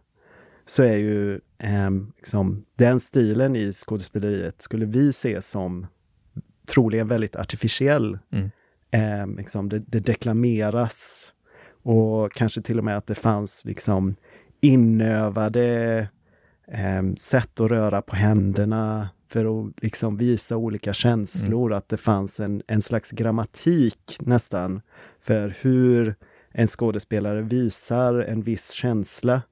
så är ju eh, liksom, den stilen i skådespeleriet skulle vi se som troligen väldigt artificiell. Mm. Eh, liksom det, det, deklameras och kanske till och med att det fanns liksom inövade eh, sätt att röra på händerna för att liksom visa olika känslor, mm. att det fanns en, en slags grammatik nästan för hur en skådespelare visar en viss känsla.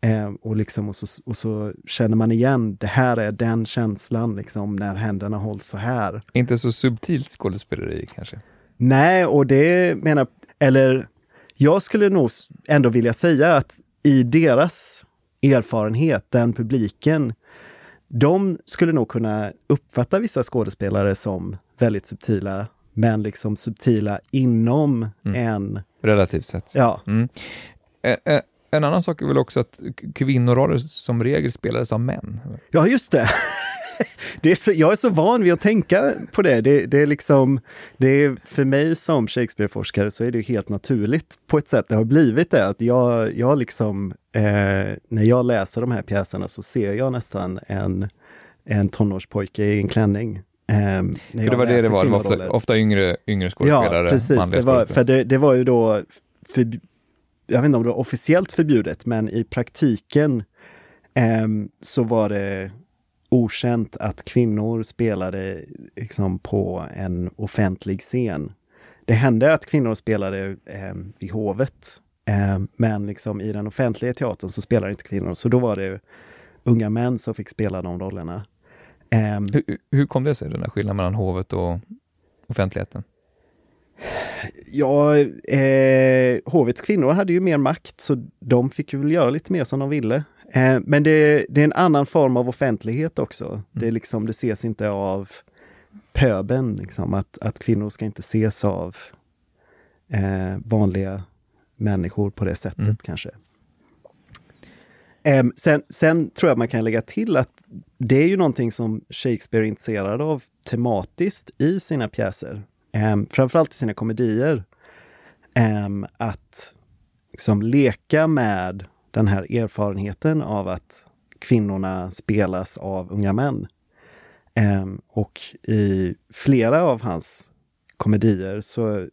Eh, och, liksom, och, så, och så känner man igen, det här är den känslan liksom, när händerna hålls så här. Inte så subtilt skådespeleri kanske? Nej, och det menar, eller jag skulle nog ändå vilja säga att i deras erfarenhet, den publiken, de skulle nog kunna uppfatta vissa skådespelare som väldigt subtila, men liksom subtila inom mm. en... Relativt sett. Ja. Mm. En annan sak är väl också att kvinnoroller som regel spelades av män? Ja, just det. det är så, jag är så van vid att tänka på det. Det, det är liksom, det är, för mig som Shakespeare-forskare så är det helt naturligt på ett sätt. Det har blivit det att jag, jag liksom, eh, när jag läser de här pjäserna så ser jag nästan en, en tonårspojke i en klänning. Eh, för det var det det var, det var ofta, ofta yngre, yngre skådespelare? Ja, precis. Det var, för det, det var ju då, för, jag vet inte om det var officiellt förbjudet, men i praktiken eh, så var det okänt att kvinnor spelade liksom på en offentlig scen. Det hände att kvinnor spelade eh, vid hovet, eh, men liksom i den offentliga teatern så spelade inte kvinnor, så då var det unga män som fick spela de rollerna. Eh, hur, hur kom det sig, den där skillnaden mellan hovet och offentligheten? Ja, eh, hovets kvinnor hade ju mer makt, så de fick ju väl göra lite mer som de ville. Eh, men det, det, är en annan form av offentlighet också. Mm. Det, är liksom, det ses inte av pöben, liksom, att, att kvinnor ska inte ses av eh, vanliga människor på det sättet mm. kanske. Eh, sen, sen tror jag man kan lägga till att det är ju någonting som Shakespeare är intresserad av tematiskt i sina pjäser. Eh, framförallt i sina komedier. Eh, att liksom leka med den här erfarenheten av att kvinnorna spelas av unga män. Um, och i flera av hans komedier så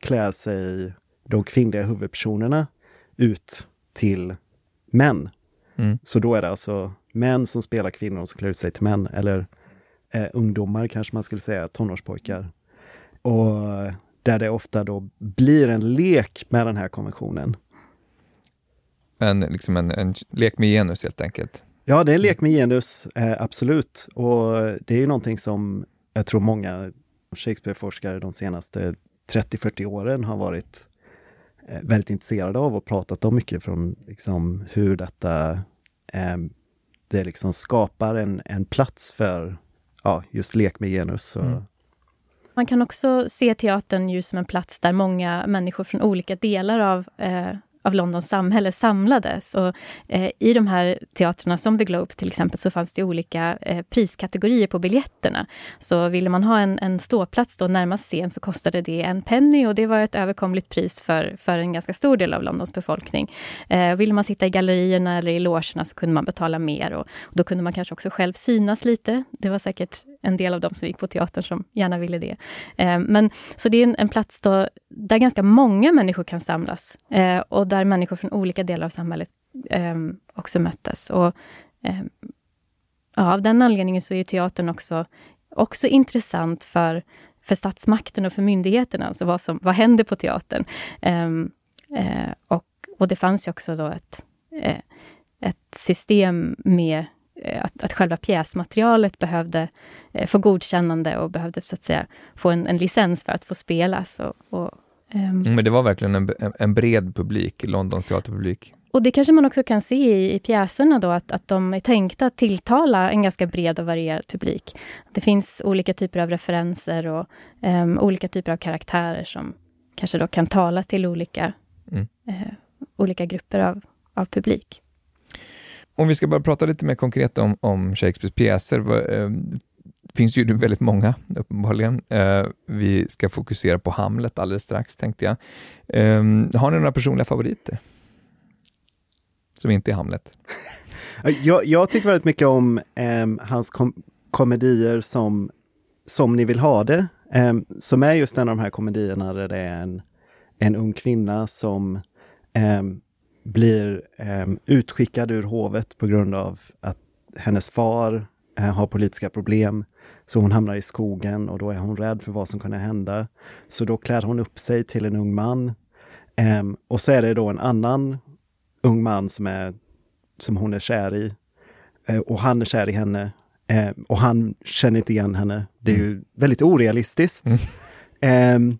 klär sig de kvinnliga huvudpersonerna ut till män. Mm. Så då är det alltså män som spelar kvinnor som klär ut sig till män, eller eh, ungdomar kanske man skulle säga, tonårspojkar. Och där det ofta då blir en lek med den här konventionen en, liksom en, en lek med genus helt enkelt. Ja, det är en lek med genus, eh, absolut. Och det är ju någonting som jag tror många Shakespeare-forskare de senaste 30-40 åren har varit eh, väldigt intresserade av och pratat om mycket från liksom, hur detta eh, det liksom skapar en, en plats för ja, just lek med genus. Och... Mm. Man kan också se teatern ju som en plats där många människor från olika delar av eh, av Londons samhälle samlades. Och, eh, I de här teatrarna, som The Globe till exempel, så fanns det olika eh, priskategorier på biljetterna. Så ville man ha en, en ståplats då närmast scen så kostade det en penny och det var ett överkomligt pris för, för en ganska stor del av Londons befolkning. Eh, ville man sitta i gallerierna eller i logerna så kunde man betala mer och, och då kunde man kanske också själv synas lite. Det var säkert en del av dem som gick på teatern som gärna ville det. Eh, men, så det är en, en plats då, där ganska många människor kan samlas eh, och där människor från olika delar av samhället eh, också möttes. Och, ehm, ja, av den anledningen så är teatern också, också intressant för, för statsmakten och för myndigheterna, alltså vad, som, vad händer på teatern? Ehm, eh, och, och det fanns ju också då ett, eh, ett system med att, att själva pjäsmaterialet behövde eh, få godkännande och behövde så att säga få en, en licens för att få spelas. Och, och um... Men det var verkligen en, en bred publik, Londons teaterpublik. Och det kanske man också kan se i, i pjäserna då, att, att de är tänkta att tilltala en ganska bred och varierad publik. Det finns olika typer av referenser och um, olika typer av karaktärer som kanske då kan tala till olika, mm. uh, olika grupper av, av publik. Om vi ska bara prata lite mer konkret om, om Shakespeares pjäser. Det ehm, finns ju väldigt många, uppenbarligen. Eh, vi ska fokusera på Hamlet alldeles strax, tänkte jag. Eh, har ni några personliga favoriter? Som inte är Hamlet? jag, jag tycker väldigt mycket om eh, hans kom komedier som Som ni vill ha det, eh, som är just en av de här komedierna där det är en, en ung kvinna som eh, blir eh, utskickad ur hovet på grund av att hennes far eh, har politiska problem. Så hon hamnar i skogen och då är hon rädd för vad som kan hända. Så då klär hon upp sig till en ung man. Eh, och så är det då en annan ung man som, är, som hon är kär i. Eh, och han är kär i henne. Ehm, och han känner inte igen henne. Det är ju mm. väldigt orealistiskt. Mm. Ehm,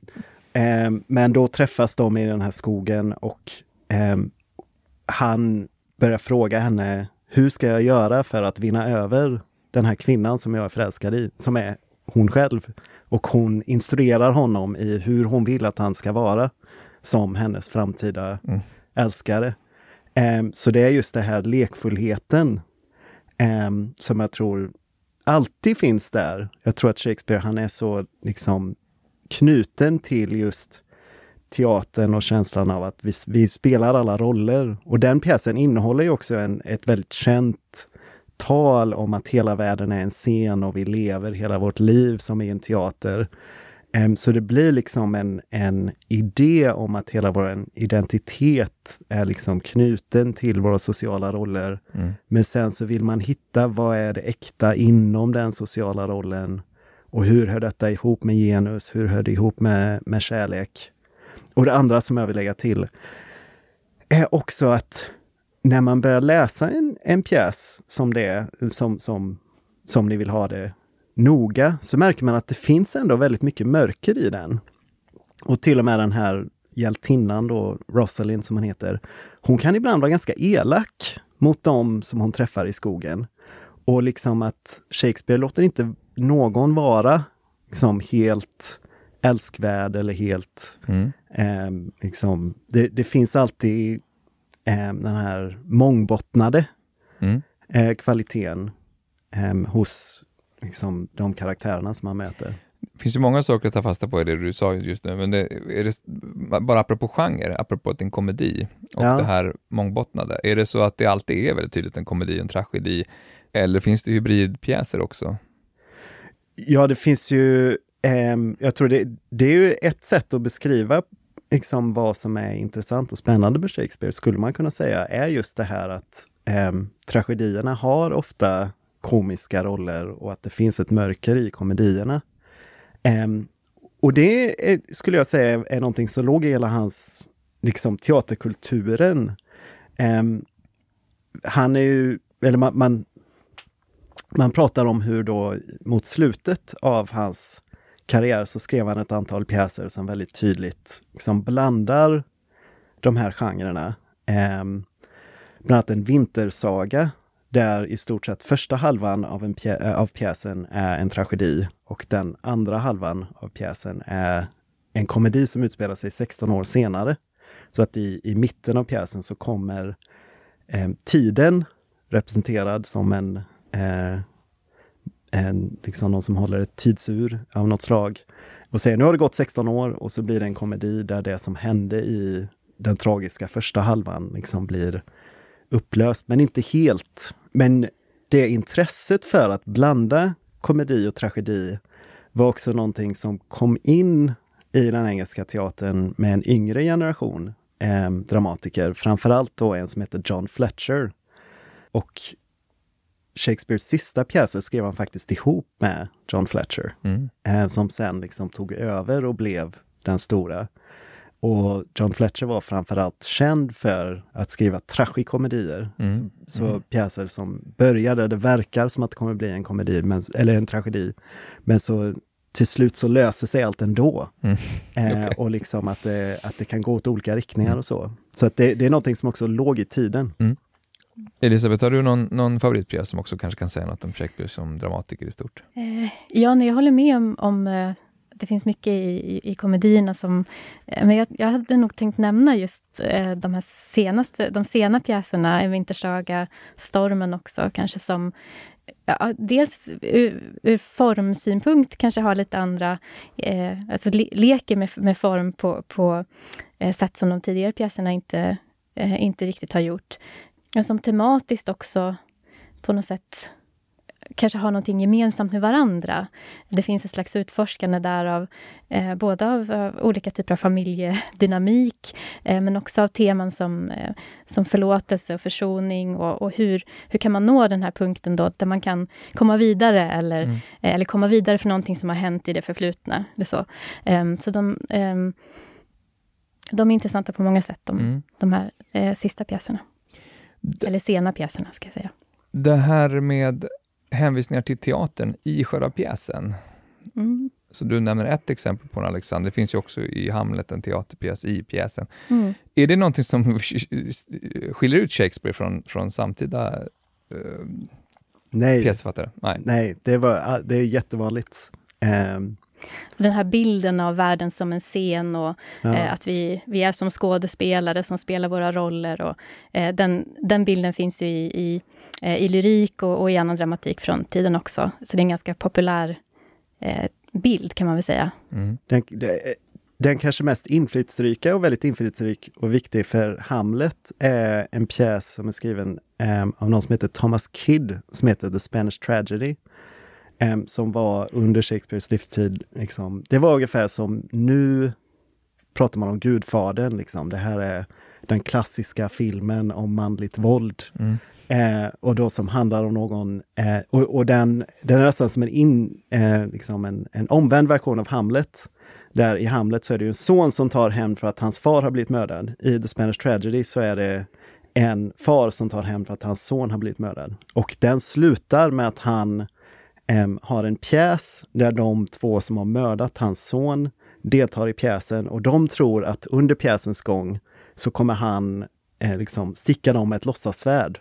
ehm, men då träffas de i den här skogen och han börjar fråga henne, hur ska jag göra för att vinna över den här kvinnan som jag är förälskad i, som är hon själv. Och hon instruerar honom i hur hon vill att han ska vara som hennes framtida mm. älskare. Um, så det är just det här lekfullheten um, som jag tror alltid finns där. Jag tror att Shakespeare, han är så liksom knuten till just teatern och känslan av att vi, vi spelar alla roller. Och den pjäsen innehåller ju också en, ett väldigt känt tal om att hela världen är en scen och vi lever hela vårt liv som i en teater. Um, så det blir liksom en, en idé om att hela vår identitet är liksom knuten till våra sociala roller. Mm. Men sen så vill man hitta vad är det äkta inom den sociala rollen? Och hur hör detta ihop med genus? Hur hör det ihop med, med kärlek? Och det andra som jag vill lägga till är också att när man börjar läsa en, en pjäs som det som, som, som ni vill ha det noga, så märker man att det finns ändå väldigt mycket mörker i den. Och till och med den här hjältinnan då, Rosalind som hon heter, hon kan ibland vara ganska elak mot dem som hon träffar i skogen. Och liksom att Shakespeare låter inte någon vara liksom helt älskvärd eller helt... Mm. Eh, liksom, det, det, finns alltid eh, den här mångbottnade mm. eh, kvaliteten ehm, hos liksom, de karaktärerna som man möter. Det finns ju många saker att ta fasta på i det du sa just nu, men det, är det bara apropå genre, apropå att det är en komedi och ja. det här mångbottnade, är det så att det alltid är väldigt tydligt en komedi och en tragedi, eller finns det hybridpjäser också? Ja, det finns ju, Ehm, jag tror det, det är ju ett sätt att beskriva liksom vad som är intressant och spännande med Shakespeare, skulle man kunna säga, är just det här att eh, tragedierna har ofta komiska roller och att det finns ett mörker i komedierna. Um, och det är, skulle jag säga är någonting som låg i hela hans liksom, teaterkulturen. Um, han är ju, eller man, man, man pratar om hur då mot slutet av hans karriär så skrev han ett antal pjäser som väldigt tydligt liksom blandar de här genrerna. Um, bland annat en vintersaga där i stort sett första halvan av, en pjä eh, av pjäsen är en tragedi och den andra halvan av pjäsen är en komedi som utspelar sig 16 år senare. Så att i, i mitten av pjäsen så kommer eh, tiden representerad som en, eh, en liksom någon som håller ett tidsur av något slag och säger nu har det gått 16 år och så blir det en komedi där det som hände i den tragiska första halvan liksom blir upplöst, men inte helt. Men det intresset för att blanda komedi och tragedi var också någonting som kom in i den engelska teatern med en yngre generation eh, dramatiker, framförallt då en som heter John Fletcher. Och Shakespeares sista pjäser skrev han faktiskt ihop med John Fletcher, mm. eh, som sen liksom tog över och blev den stora. Och John Fletcher var framförallt känd för att skriva tragikomedier. Mm. Så, mm. pjäser som började, det verkar som att det kommer bli en komedi, men, eller en tragedi. Men så till slut så löser sig allt ändå. Mm. Eh, okay. och liksom att det, att det kan gå åt olika riktningar mm. och så. Så att det, det, är någonting som också låg i tiden. Mm. Elisabeth, har du någon, någon favoritpjäs som också kanske kan säga något om Shakespeare som dramatiker i stort? Eh, ja, nej, jag håller med om, om eh, det finns mycket i, i, komedierna som... Eh, men jag, jag, hade nog tänkt nämna just eh, de här senaste, de sena pjäserna, En vintersaga, Stormen också, kanske som Ja, dels ur, ur formsynpunkt kanske har lite andra, eh, alltså le, leker med, med form på, på eh, sätt som de tidigare pjäserna inte, eh, inte riktigt har gjort. Och som tematiskt också på något sätt kanske har någonting gemensamt med varandra. Det finns ett slags utforskande där av eh, både av, av, olika typer av familjedynamik eh, men också av teman som, eh, som förlåtelse och försoning och, och, hur, hur kan man nå den här punkten då där man kan komma vidare eller, mm. Eh, eller komma vidare från någonting som har hänt i det förflutna. Det så ehm, så de, ehm, de är intressanta på många sätt, de, mm. de här eh, sista pjäserna. Eller sena pjäserna, ska jag säga. Det här med hänvisningar till teatern i själva pjäsen. Mm. Så du nämner ett exempel på en Alexander, det finns ju också i Hamlet en teaterpjäs i pjäsen. Mm. Är det någonting som skiljer ut Shakespeare från, från samtida uh, Nej. pjäsförfattare? Nej, Nej det, var, det är jättevanligt. Um, Den här bilden av världen som en scen och ja. eh, att vi, vi är som skådespelare som spelar våra roller. Och, eh, den, den bilden finns ju i, i, eh, i lyrik och, och, i annan dramatik från tiden också. Så det är en ganska populär eh, bild kan man väl säga. Mm. Den, den kanske mest inflytelserika och väldigt inflytelserik och viktig för Hamlet är en pjäs som är skriven um, av någon som heter Thomas Kidd, som heter The Spanish Tragedy. Som var under Shakespeares livstid, liksom, det var ungefär som nu pratar man om Gudfadern, liksom. det här är den klassiska filmen om manligt våld. Mm. Eh, och då som handlar om någon, eh, och, och, den, den är nästan som en, in, eh, liksom en, en omvänd version av Hamlet. Där i Hamlet så är det en son som tar hämnd för att hans far har blivit mördad. I The Spanish Tragedy så är det en far som tar hämnd för att hans son har blivit mördad. Och den slutar med att han eh, har en pjäs där de två som har mördat hans son deltar i pjäsen och de tror att under pjäsens gång så kommer han eh, liksom sticka dem med ett låtsassvärd.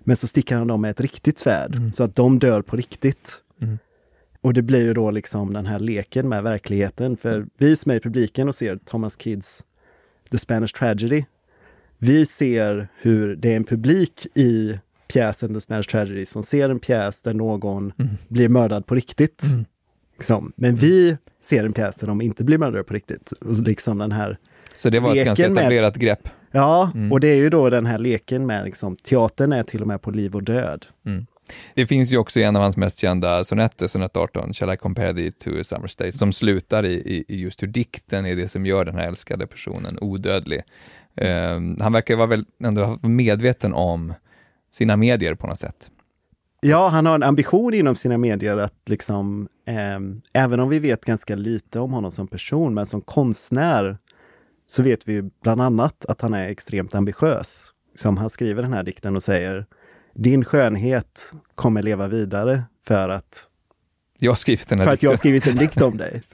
Men så stickar han dem med ett riktigt svärd mm. så att de dör på riktigt. Mm. Och det blir ju då liksom den här leken med verkligheten. För vi som är i publiken och ser Thomas Kids The Spanish Tragedy, vi ser hur det är en publik i pjäsen The Spanish Tragedy som ser en pjäs där någon mm. blir mördad på riktigt. Mm. Liksom. Men vi ser en pjäs där de inte blir mördade på riktigt. Och liksom den här Så det var ett ganska etablerat med, grepp? Ja, mm. och det är ju då den här leken med liksom, teatern är till och med på liv och död. Mm. Det finns ju också en av hans mest kända sonetter, sonett 18, Shall I compare thee to a summer state, som slutar i, i, just hur dikten är det som gör den här älskade personen odödlig. Um, han verkar vara väl ändå medveten om sina medier på något sätt. Ja, han har en ambition inom sina medier att liksom, eh, även om vi vet ganska lite om honom som person, men som konstnär så vet vi bland annat att han är extremt ambitiös. Som han skriver den här dikten och säger din skönhet kommer leva vidare för att jag har skrivit den här för att jag har skrivit en dikt om dig.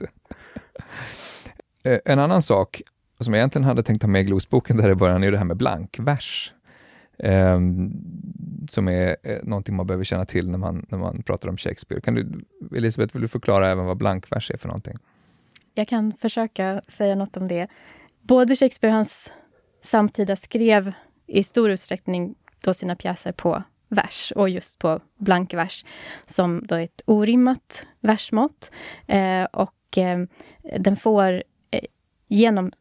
Eh, en annan sak som jag egentligen hade tänkt ha med i glosboken där i början är det här med blankvers. Eh, som är eh, någonting man behöver känna till när man, när man pratar om Shakespeare. Kan du, Elisabeth, vill du förklara även vad blankvers är för någonting? Jag kan försöka säga något om det. Både Shakespeare och hans samtida skrev i stor utsträckning då sina pjäser på vers och just på blankvers som då är ett orimmat versmått. Eh, och eh, den får eh, genom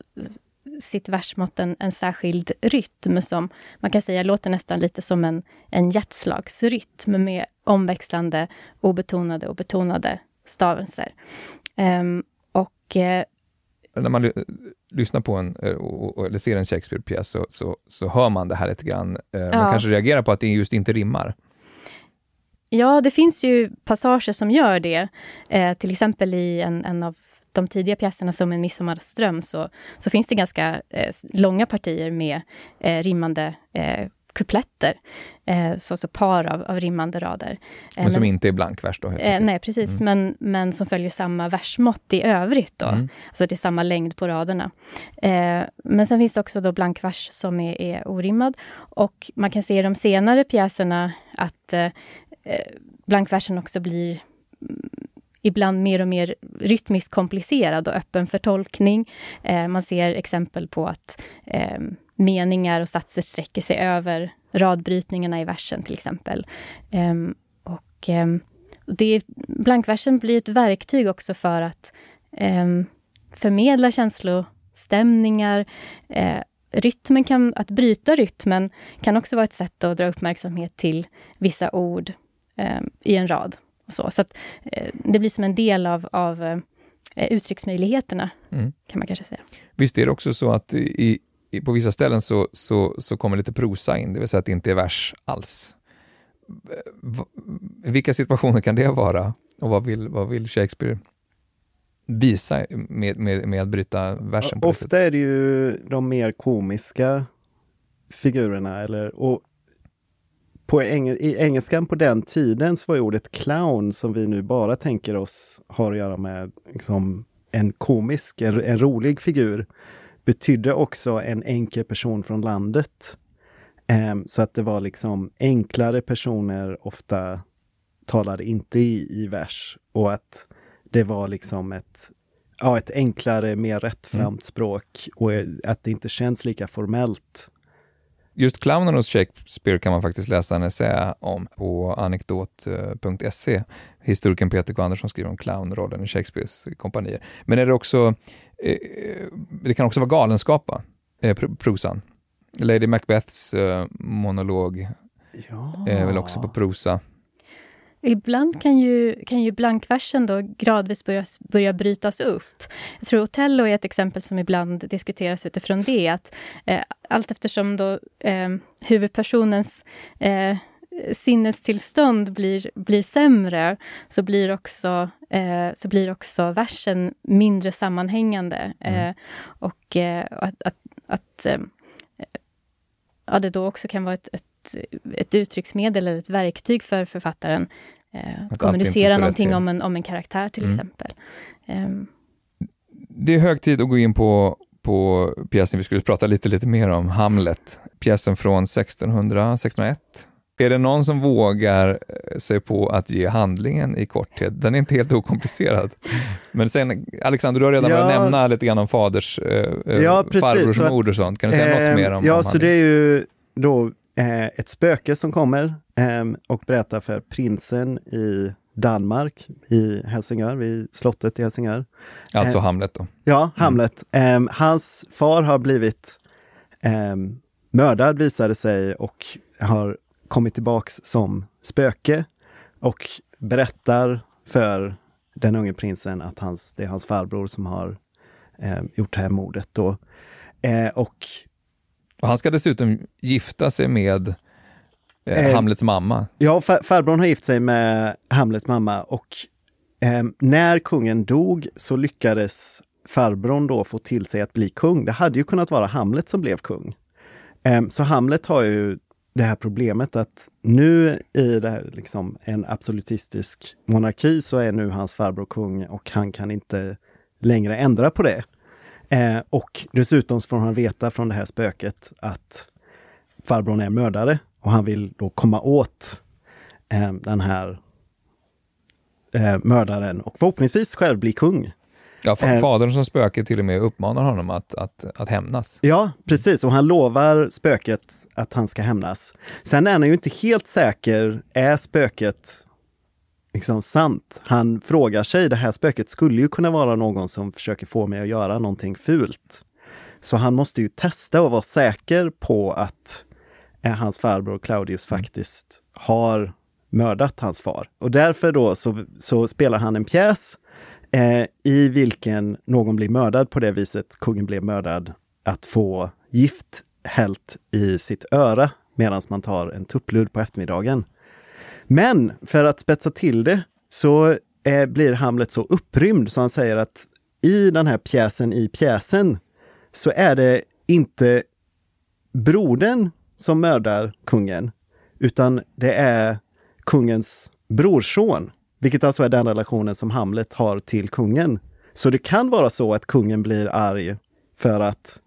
sitt versmått en, en särskild rytm som man kan säga låter nästan lite som en, en hjärtslagsrytm med omväxlande obetonade och betonade stavelser. Um, och eh, när man lyssnar på en, eh, eller ser en Shakespeare-pjäs så, så, så, hör man det här lite grann. Eh, man ja. kanske reagerar på att det just inte rimmar. Ja, det finns ju passager som gör det. Eh, till exempel i en, en av de tidiga pjäserna som En midsommarström så, så finns det ganska eh, långa partier med eh, rimmande eh, kupletter. Eh, så alltså par av, av rimmande rader. Eh, men som men, inte är blankvers då? Eh, nej, precis, mm. men, men som följer samma versmått i övrigt. Då. Mm. Alltså det är samma längd på raderna. Eh, men sen finns det också då blankvers som är, är orimmad. Och man kan se i de senare pjäserna att eh, eh blankversen också blir ibland mer och mer rytmiskt komplicerad och öppen för tolkning. Eh, man ser exempel på att eh, meningar och satser sträcker sig över radbrytningarna i versen till exempel. Eh, och ehm, det, blankversen blir ett verktyg också för att ehm, förmedla känslostämningar. Eh, rytmen kan, att bryta rytmen kan också vara ett sätt att dra uppmärksamhet till vissa ord ehm, i en rad. Och så så att, uh, det blir som en del av, av uh, uttrycksmöjligheterna, mm. kan man kanske säga. Visst är det också så att i, på vissa ställen så, så, så kommer lite prosa in, det vill säga att det inte är vers alls. I vilka situationer kan det vara? Och vad vill, vad vill Shakespeare visa med, med, med att bryta versen? På Ofta är det ju de mer komiska figurerna. Eller, och på eng I engelskan på den tiden så var ordet clown, som vi nu bara tänker oss har att göra med liksom, en komisk, en, en rolig figur betydde också en enkel person från landet. Um, så att det var liksom enklare personer ofta talade inte i, i vers och att det var liksom ett, ja, ett enklare, mer rättframt Mm. språk och att det inte känns lika formellt. Just clownen hos Shakespeare kan man faktiskt läsa en essä om på anekdot.se. Historikern Peter K. Andersson skriver om clownrollen i Shakespeares kompanier. Men är det också, eh, det kan också vara galenskap? Eh, pr- prosan. Lady Macbeths eh, monolog Ja. är väl också på prosa. Ibland kan ju, kan ju blankversen då gradvis börja, börja brytas upp. Jag tror Otello är ett exempel som ibland diskuteras utifrån det. Att, eh, allt eftersom då, eh, huvudpersonens eh, sinnestillstånd blir, blir sämre så blir, också, eh, så blir också versen mindre sammanhängande. Mm. Eh, och eh, att, att, att eh, ja, det då också kan vara ett, ett, ett uttrycksmedel eller ett verktyg för författaren. Eh, att kommunicera någonting om en, om en karaktär till Mm. exempel. Ehm, Det är hög tid att gå in på, på pjäsen vi skulle prata lite, lite mer om, Hamlet. Pjäsen från 1600, 1601. Är det någon som vågar eh, sig på att ge handlingen i korthet? Den är inte helt okomplicerad. Men sen, Alexander, du har redan Ja. börjat nämna lite grann om faders, eh, eh, Ja, precis, farbrors så att- mord och sånt. Kan du säga något Ehm, mer om Ja, om så det är ju då eh, ett spöke som kommer ehm, och berättar för prinsen i Danmark, i Helsingör, vid slottet i Helsingör. Alltså eh, Hamlet då. Ja, Hamlet. Ehm, hans far har blivit um, mördad visade sig och har kommit tillbaks som spöke och berättar för den unge prinsen att hans, det är hans farbror som har ehm, gjort det här mordet. Då. Eh, och Och han ska dessutom gifta sig med eh, Eh, Hamlets mamma. Ja, far, farbrorn har gift sig med Hamlets mamma och eh, när kungen dog så lyckades farbrorn då få till sig att bli kung. Det hade ju kunnat vara Hamlet som blev kung. Eh, så Hamlet har ju det här problemet att nu i det här, liksom, en absolutistisk monarki så är nu hans farbror kung och han kan inte längre ändra på det. Eh, och dessutom får han veta från det här spöket att farbrorn är mördare och han vill då komma åt eh, den här eh, mördaren och förhoppningsvis själv bli kung. Ja, eh, fadern som spöke till och med uppmanar honom att, att, att hämnas. Ja, precis. Och han lovar spöket att han ska hämnas. Sen är han ju inte helt säker. Är spöket liksom sant? Han frågar sig, det här spöket skulle ju kunna vara någon som försöker få mig att göra någonting fult. Så han måste ju testa och vara säker på att eh, hans farbror Claudius faktiskt har mördat hans far. Och därför då så, så spelar han en pjäs eh, i vilken någon blir mördad på det viset kungen blev mördad, att få gift hällt i sitt öra medan man tar en tupplur på eftermiddagen. Men för att spetsa till det så eh, blir Hamlet så upprymd så han säger att i den här pjäsen i pjäsen så är det inte brodern som mördar kungen, utan det är kungens brorson, vilket alltså är den relationen som Hamlet har till kungen. Så det kan vara så att kungen blir arg för att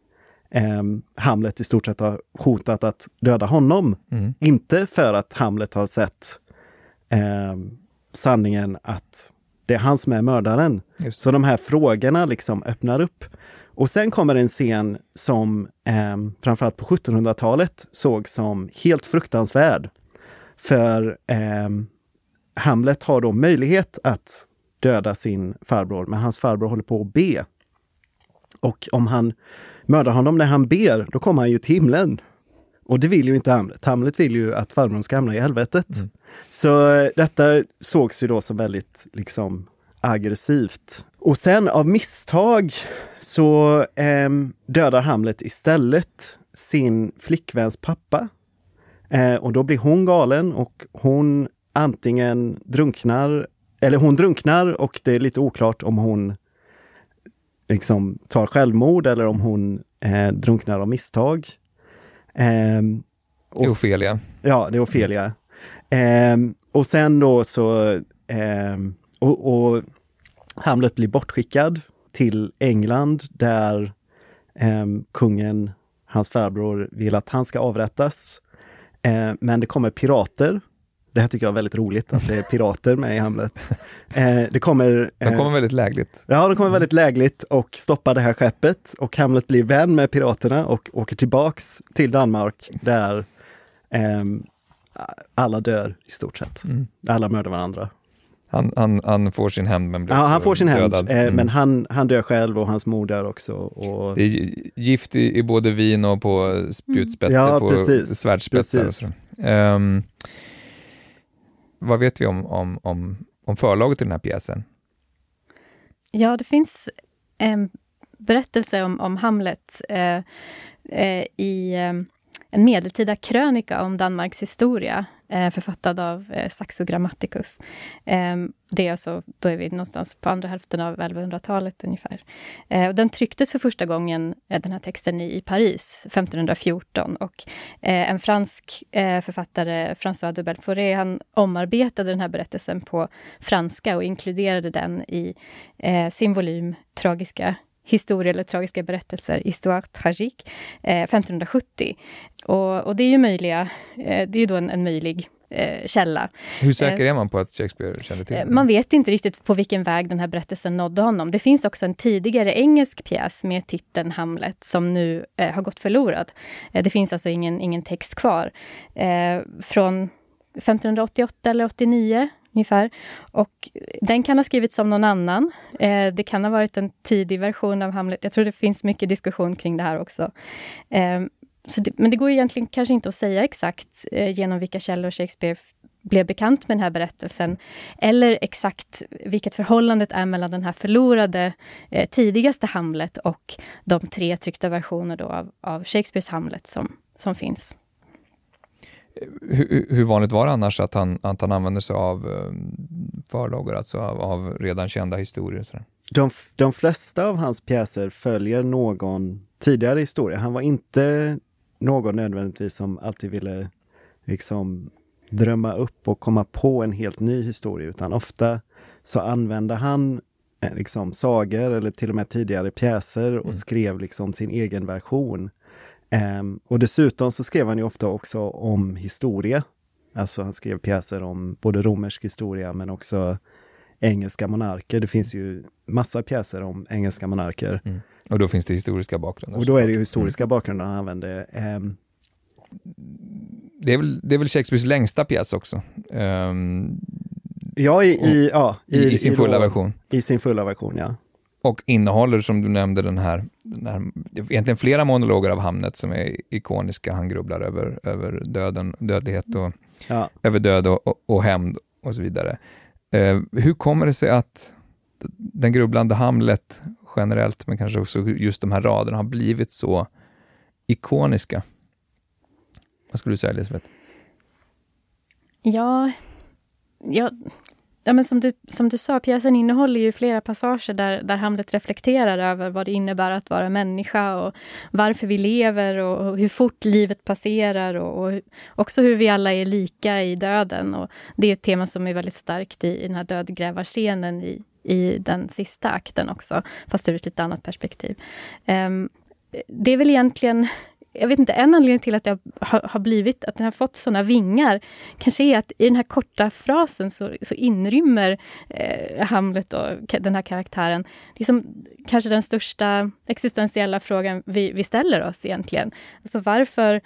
ehm, Hamlet i stort sett har hotat att döda honom. Mm. Inte för att Hamlet har sett ehm, sanningen att det är han som är mördaren. Så de här frågorna liksom öppnar upp. Och sen kommer en scen som eh, framförallt på 1700-talet såg som helt fruktansvärd. För eh, Hamlet har då möjlighet att döda sin farbror, men hans farbror håller på att be. Och om han mördar honom när han ber, då kommer han ju till himlen. Och det vill ju inte Hamlet. Hamlet vill ju att farbrorn ska hamna i helvetet. Så eh, detta sågs ju då som väldigt liksom aggressivt. Och sen av misstag så ehm, dödar Hamlet istället sin flickväns pappa. Eh, och då blir hon galen och hon antingen drunknar, eller hon drunknar och det är lite oklart om hon liksom tar självmord eller om hon eh, drunknar av misstag. Ehm, Det är och- Ofelia. Ja, det är Ofelia. Ehm, och sen då så... ehm, och, och Hamlet blir bortskickad till England där ehm, kungen, hans farbror, vill att han ska avrättas. Ehm, men det kommer pirater Det här tycker jag är väldigt roligt, att det är pirater med i Hamlet. Eh, det kommer... De kommer väldigt lägligt. Ja, de kommer väldigt lägligt och stoppar det här skeppet och Hamlet blir vän med piraterna och åker tillbaks till Danmark där eh, alla dör i stort sett. Mm. Alla mördar varandra. Han, han, han får sin hämnd men blir Ja, han får sin hämnd, eh, Mm. men han, han dör själv och hans mor dör också. Och... Det är gift i, i både vin och på spjutspetsar, Ja, på precis. svärdspetsar. Precis. Och så. Ehm, vad vet vi om, om, om, om förlaget till den här pjäsen? Ja, det finns en berättelse om, om Hamlet eh, eh, i eh, en medeltida krönika om Danmarks historia, eh, författad av eh, Saxo Grammaticus. Eh, det är alltså, då är vi någonstans på andra hälften av 1100-talet ungefär. Eh, och den trycktes för första gången, eh, den här texten, i, Paris 1514. Och eh, en fransk eh, författare, François de Belforet, han omarbetade den här berättelsen på franska och inkluderade den i eh, sin volym Tragiska historier eller tragiska berättelser, Histoire tragique, eh, 1570. Och, och det är ju möjliga, eh, det är då en, en möjlig eh, källa. Hur säker är man på att Shakespeare kände till Eh, den? Man vet inte riktigt på vilken väg den här berättelsen nådde honom. Det finns också en tidigare engelsk pjäs med titeln Hamlet som nu eh, har gått förlorad. Eh, det finns alltså ingen, ingen text kvar. Eh, från 1588 eller 89 ungefär. Och den kan ha skrivits av någon annan. Eh, det kan ha varit en tidig version av Hamlet. Jag tror det finns mycket diskussion kring det här också. Eh, så det, men det går egentligen kanske inte att säga exakt eh, genom vilka källor Shakespeare blev bekant med den här berättelsen. Eller exakt vilket förhållandet är mellan den här förlorade eh, tidigaste Hamlet och de tre tryckta versioner då av, av Shakespeares Hamlet som, som finns. Hur, hur vanligt var det annars att han, att han använde sig av eh, förlagor, alltså av, av redan kända historier? sådär? De, de flesta av hans pjäser följer någon tidigare historia. Han var inte någon nödvändigtvis som alltid ville liksom drömma upp och komma på en helt ny historia, utan ofta så använde han eh, liksom sagor eller till och med tidigare pjäser och skrev liksom sin egen version. Ehm, och dessutom så skrev han ju ofta också om historia. Alltså han skrev pjäser om både romersk historia men också engelska monarker. Det finns ju massa pjäser om engelska monarker. Och då finns det historiska bakgrunder. Och då är det ju historiska bakgrunder han använder. Ehm, det, är väl, det är väl Shakespeares längsta pjäs också, ehm, ja, i, i, ja, i, i sin fulla då- version. I sin fulla version, ja. Och innehåller, som du nämnde, den här, den här egentligen flera monologer av Hamnet som är ikoniska. Han grubblar över, över döden, dödlighet och ja. över död och, och, och hämnd och så vidare. Eh, hur kommer det sig att den grubblande Hamlet generellt, men kanske också just de här raderna, har blivit så ikoniska? Vad skulle du säga, Elisabeth? Ja, ja, ja men som, du, som du sa, pjäsen innehåller ju flera passager där, där Hamlet reflekterar över vad det innebär att vara människa och varför vi lever och, och hur fort livet passerar och, och också hur vi alla är lika i döden. Och det är ett tema som är väldigt starkt i, i den här dödgrävarscenen i, i den sista akten också, fast ur ett lite annat perspektiv. Um, det är väl egentligen jag vet inte, en anledning till att jag har, blivit, att den har fått såna vingar, kanske är att i den här korta frasen så, så inrymmer eh, Hamlet och den här karaktären liksom, kanske den största existentiella frågan vi, vi ställer oss egentligen. Alltså varför,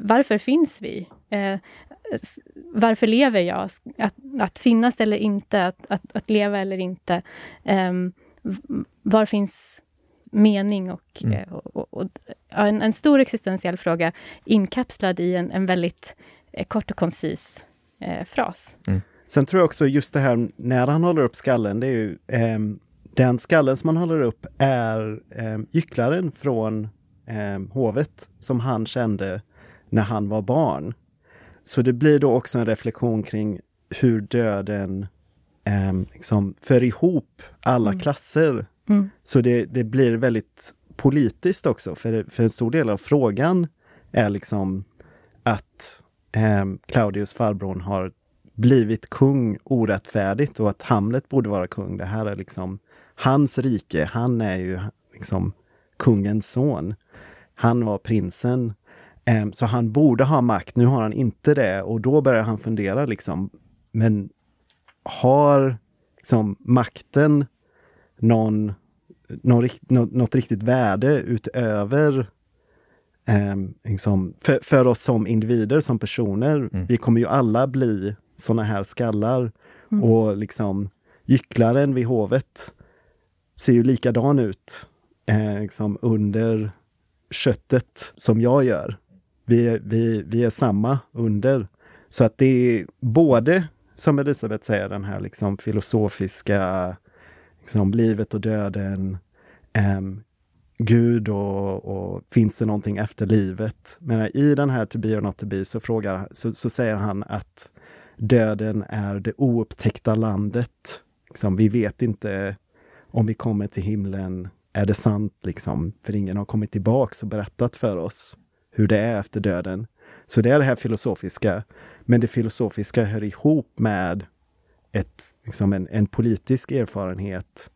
varför finns vi? Eh, varför lever jag? Att, att finnas eller inte, att, att, att leva eller inte. Eh, var finns mening och, Mm. eh, och, och, och ja, en, en stor existentiell fråga inkapslad i en, en väldigt eh, kort och koncis eh, fras. Sen tror jag också just det här när han håller upp skallen, det är ju ehm, den skallen som han håller upp är um, gycklaren från ehm, hovet som han kände när han var barn. Så det blir då också en reflektion kring hur döden um, liksom för ihop alla Mm. klasser. Mm. Så det, det blir väldigt politiskt också, för, för en stor del av frågan är liksom att eh, Claudius farbrorn har blivit kung orättfärdigt och att Hamlet borde vara kung. Det här är liksom hans rike. Han är ju liksom kungens son. Han var prinsen. Ehm, så han borde ha makt, nu har han inte det och då börjar han fundera liksom, men har liksom, makten någon, någon, något, riktigt värde utöver um, liksom, för, för, oss som individer, som personer? Mm. Vi kommer ju alla bli såna här skallar mm. och liksom gycklaren vid hovet ser ju likadan ut eh, liksom under köttet som jag gör. Vi, vi, vi är samma under. Så att det är både, som Elisabeth säger, den här liksom filosofiska, liksom livet och döden, um, Gud och, och, finns det någonting efter livet? Men i den här To be or not to be så, frågar, så, så säger han att döden är det oupptäckta landet. Liksom, vi vet inte om vi kommer till himlen, är det sant liksom? För ingen har kommit tillbaks och berättat för oss hur det är efter döden. Så det är det här filosofiska. Men det filosofiska hör ihop med ett, liksom en, en politisk erfarenhet.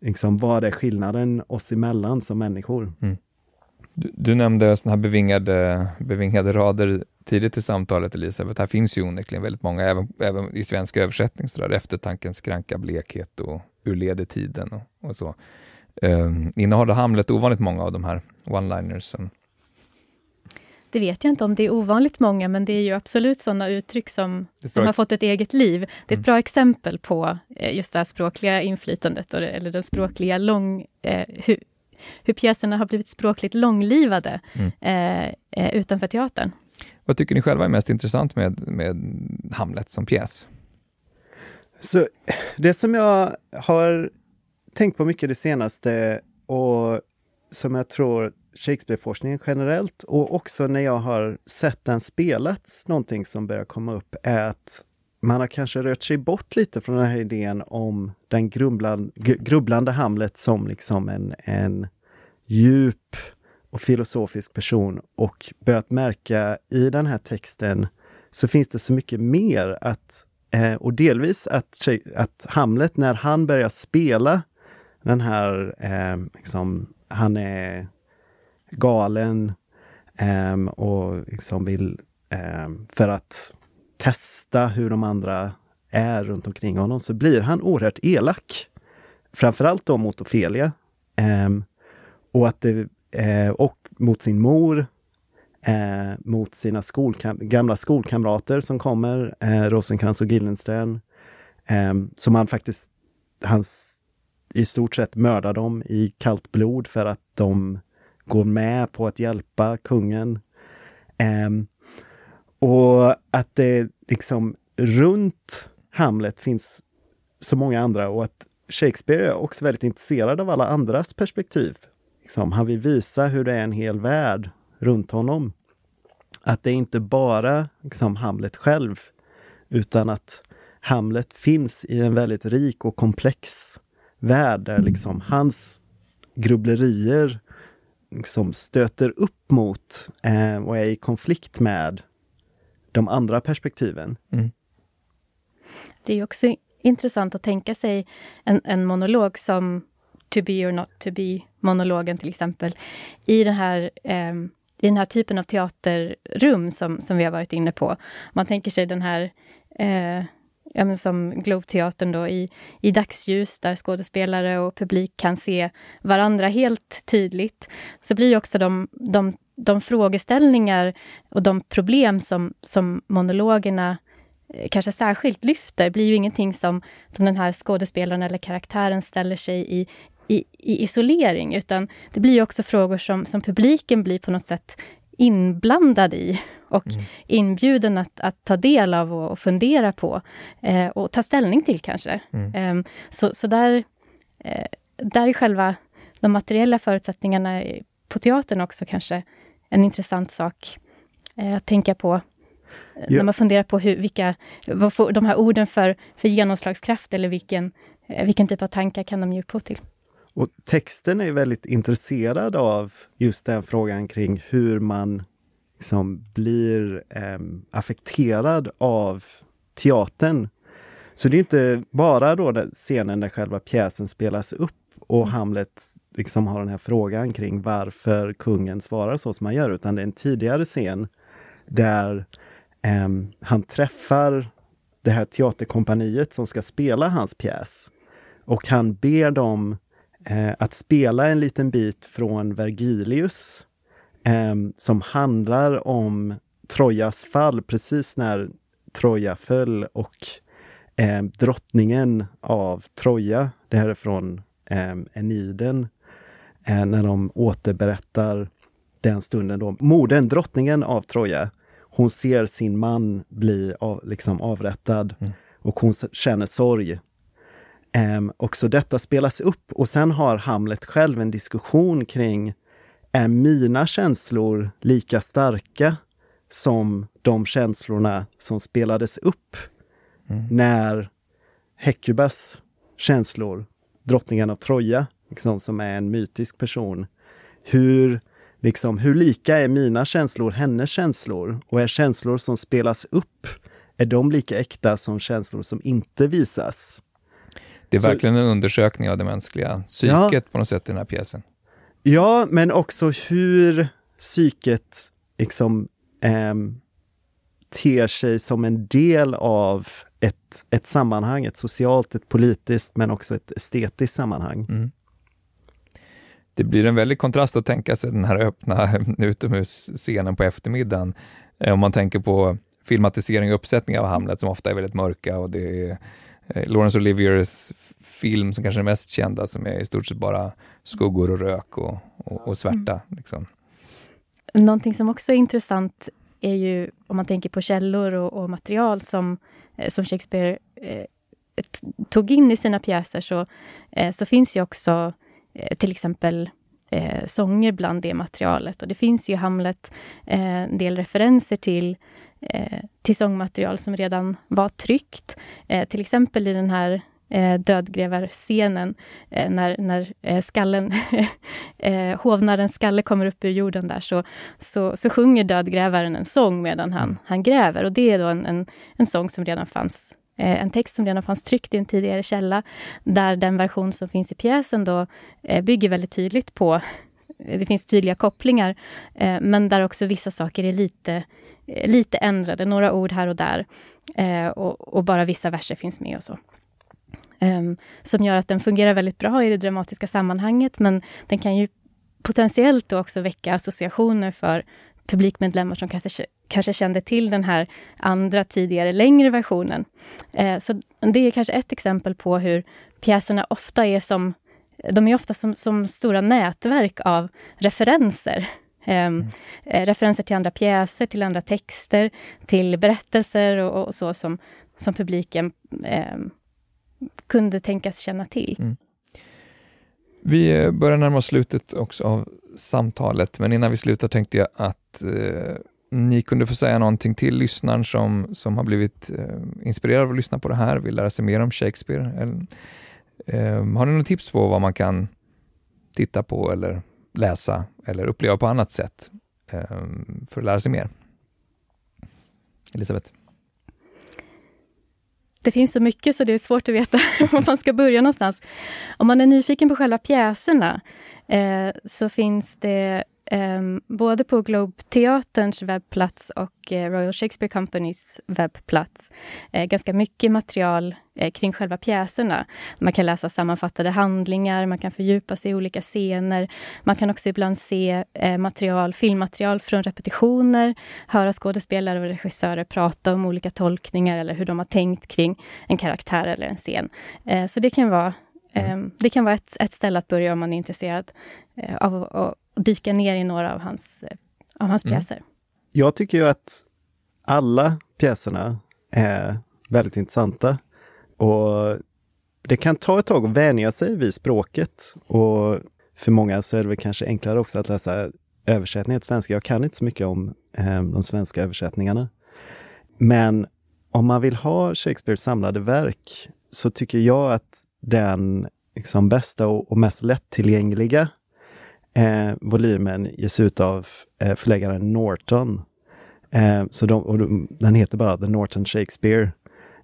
Liksom, vad är skillnaden oss emellan som människor? Mm. Du, du, nämnde såna här bevingade, bevingade rader tidigt i samtalet, Elisabeth. Här finns ju onekligen väldigt många, även, även i svensk översättning, så där, eftertankens kranka blekhet och ur ledetiden och, och så. Um, innehåller Hamlet ovanligt många av de här one-linersen? Det vet jag inte om det är ovanligt många, men det är ju absolut sådana uttryck som, som har fått ett eget liv. Det är ett mm. bra exempel på eh, just det här språkliga inflytandet, eller den språkliga lång... Eh, hur, hur pjäserna har blivit språkligt långlivade mm. eh, eh utanför teatern. Vad tycker ni själva är mest intressant med, med Hamlet som pjäs? Så det som jag har tänkt på mycket det senaste och som jag tror Shakespeare-forskningen generellt och också när jag har sett den spelats, någonting som börjar komma upp, är att man har kanske rört sig bort lite från den här idén om den grumblande, grubblande Hamlet som liksom en, en djup och filosofisk person och börjat märka i den här texten så finns det så mycket mer att eh, och delvis att, att Hamlet, när han börjar spela den här, eh, liksom, han är galen um, och liksom vill, um, för att testa hur de andra är runt omkring honom, så blir han oerhört elak. Framförallt då mot Ofelia. Ehm, och, att det, eh, och mot sin mor eh, mot sina skolkam gamla skolkamrater som kommer, eh, Rosenkrantz och Guildenstern. Eh, som han faktiskt, hans, i stort sett mördar dem i kallt blod för att de går med på att hjälpa kungen. Um, och att det liksom runt Hamlet finns så många andra och att Shakespeare är också väldigt intresserad av alla andras perspektiv. Liksom, han vill visa hur det är en hel värld runt honom. Att det inte bara liksom Hamlet själv, utan att Hamlet finns i en väldigt rik och komplex värld där liksom hans grubblerier liksom stöter upp mot eh, och är i konflikt med de andra perspektiven. Mm. Det är också intressant att tänka sig en, en monolog som To be or not to be-monologen till exempel. I det här eh, i den här typen av teaterrum som, som vi har varit inne på. Man tänker sig den här eh, ja, men som Globeteatern då i, i dagsljus där skådespelare och publik kan se varandra helt tydligt. Så blir också de, de, de frågeställningar och de problem som, som monologerna eh, kanske särskilt lyfter blir ju ingenting som, som den här skådespelaren eller karaktären ställer sig i, i, i isolering, utan det blir också frågor som, som publiken blir på något sätt inblandad i och mm. inbjuden att, att ta del av och, och fundera på eh, och ta ställning till kanske. Mm. Eh, så, så där, eh, där är själva de materiella förutsättningarna på teatern också kanske en intressant sak eh, att tänka på. Eh, ja. När man funderar på hur, vilka, vad får de här orden för, för genomslagskraft eller vilken, eh, vilken typ av tankar kan de ge upphov till? Och texten är väldigt intresserad av just den frågan kring hur man liksom blir eh, affekterad av teatern. Så det är inte bara då scenen där själva pjäsen spelas upp och Hamlet liksom har den här frågan kring varför kungen svarar så som han gör, utan det är en tidigare scen där eh, han träffar det här teaterkompaniet som ska spela hans pjäs. Och han ber dem eh, att spela en liten bit från Vergilius eh, som handlar om Trojas fall precis när Troja föll och eh, drottningen av Troja, det här är från eh, Eniden, eh, när de återberättar den stunden då. Modern, drottningen av Troja, hon ser sin man bli av, liksom avrättad mm. och hon känner sorg. Um, och så detta spelas upp och sen har Hamlet själv en diskussion kring är mina känslor lika starka som de känslorna som spelades upp mm. när Hekubas känslor, drottningen av Troja, liksom, som är en mytisk person, hur, liksom, hur lika är mina känslor hennes känslor? Och är känslor som spelas upp, är de lika äkta som känslor som inte visas? Det är Så, verkligen en undersökning av det mänskliga psyket ja, på något sätt i den här pjäsen. Ja, men också hur psyket liksom eh, ter sig som en del av ett, ett sammanhang, ett socialt, ett politiskt, men också ett estetiskt sammanhang. Mm. Det blir en väldig kontrast att tänka sig den här öppna utomhusscenen på eftermiddagen. Eh, om man tänker på filmatisering och uppsättning av Hamlet som ofta är väldigt mörka och det är Laurence Oliviers film som kanske är mest kända som är i stort sett bara skuggor och rök och, och, och svärta. Mm. Liksom. Någonting som också är intressant är ju om man tänker på källor och, och material som, eh, som Shakespeare eh, tog in i sina pjäser så, eh, så finns ju också eh, till exempel eh, sånger bland det materialet. Och det finns ju i Hamlet eh, en del referenser till, till sångmaterial som redan var tryckt. till exempel i den här eh, dödgrävarscenen eh, när, när eh, skallen, eh, hovnarens skalle kommer upp ur jorden där så, så, så sjunger dödgrävaren en sång medan han, mm. han gräver och det är då en, en, en sång som redan fanns eh, en text som redan fanns tryckt i en tidigare källa, där den version som finns i pjäsen då eh, bygger väldigt tydligt på, det finns tydliga kopplingar, eh, men där också vissa saker är lite, Eh, lite ändrade, några ord här och där. Eh, och, och, bara vissa verser finns med och så. Um, som gör att den fungerar väldigt bra i det dramatiska sammanhanget, men den kan ju potentiellt då också väcka associationer för publikmedlemmar som kanske, kanske kände till den här andra, tidigare, längre versionen. Eh, så det är kanske ett exempel på hur pjäserna ofta är som de är ofta som, som stora nätverk av referenser. Um, mm. referenser till andra pjäser, till andra texter, till berättelser och, och så som, som publiken um, kunde tänkas känna till. Mm. Vi eh, börjar närma oss slutet också av samtalet, men innan vi slutar tänkte jag att eh, ni kunde få säga någonting till lyssnaren som, som har blivit eh, inspirerad av att lyssna på det här, vill lära sig mer om Shakespeare. Eller, eh, har ni några tips på vad man kan titta på eller läsa eller uppleva på annat sätt eh, för att lära sig mer? Elisabeth? Det finns så mycket så det är svårt att veta var man ska börja någonstans. Om man är nyfiken på själva pjäserna eh, så finns det Um, både på Globe Teaterns webbplats och uh, Royal Shakespeare Companys webbplats. Uh, ganska mycket material uh, kring själva pjäserna. Man kan läsa sammanfattade handlingar, man kan fördjupa sig i olika scener. Man kan också ibland se material, filmmaterial från repetitioner, höra skådespelare och regissörer prata om olika tolkningar eller hur de har tänkt kring en karaktär eller en scen. så det kan vara Mm. Det kan vara ett, ett ställe att börja om man är intresserad av att dyka ner i några av hans, av hans mm. pjäser. Jag tycker ju att alla pjäserna är väldigt intressanta. Och det kan ta ett tag att vänja sig vid språket. Och för många så är det väl kanske enklare också att läsa översättningar till svenska. Jag kan inte så mycket om eh, de svenska översättningarna. Men om man vill ha Shakespeares samlade verk så tycker jag att den liksom bästa och, och mest lättillgängliga eh, volymen ges ut av eh, förläggaren Norton. Eh, så de, och de, den heter bara The Norton Shakespeare.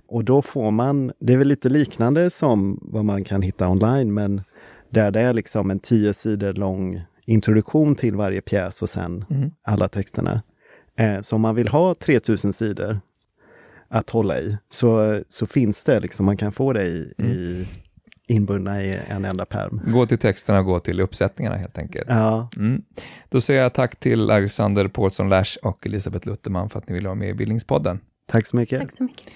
Och då får man, det är väl lite liknande som vad man kan hitta online, men Där det är liksom en tio sidor lång introduktion till varje pjäs och sen Mm. alla texterna. Eh, så om man vill ha 3000 sidor att hålla i så, så finns det, liksom, man kan få det i, Mm. i, inbundna i en enda pärm. Gå till texterna och gå till uppsättningarna helt enkelt. Ja, Mm. Då säger jag tack till Alexander Paulsson Lash och Elisabeth Lutterman för att ni ville vara med i Bildningspodden. tack så mycket. Tack så mycket.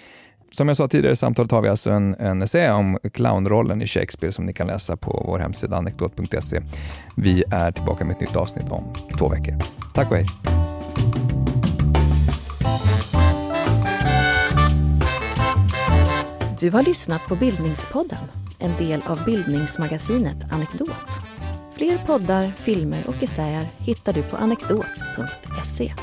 Som jag sa tidigare i samtalet har vi alltså en, en essä om clownrollen i Shakespeare som ni kan läsa på vår hemsida anekdot.se. Vi är tillbaka med ett nytt avsnitt om två veckor. Tack och hej! Du har lyssnat på Bildningspodden, en del av bildningsmagasinet Anekdot. Fler poddar, filmer och essäer hittar du på anekdot.se.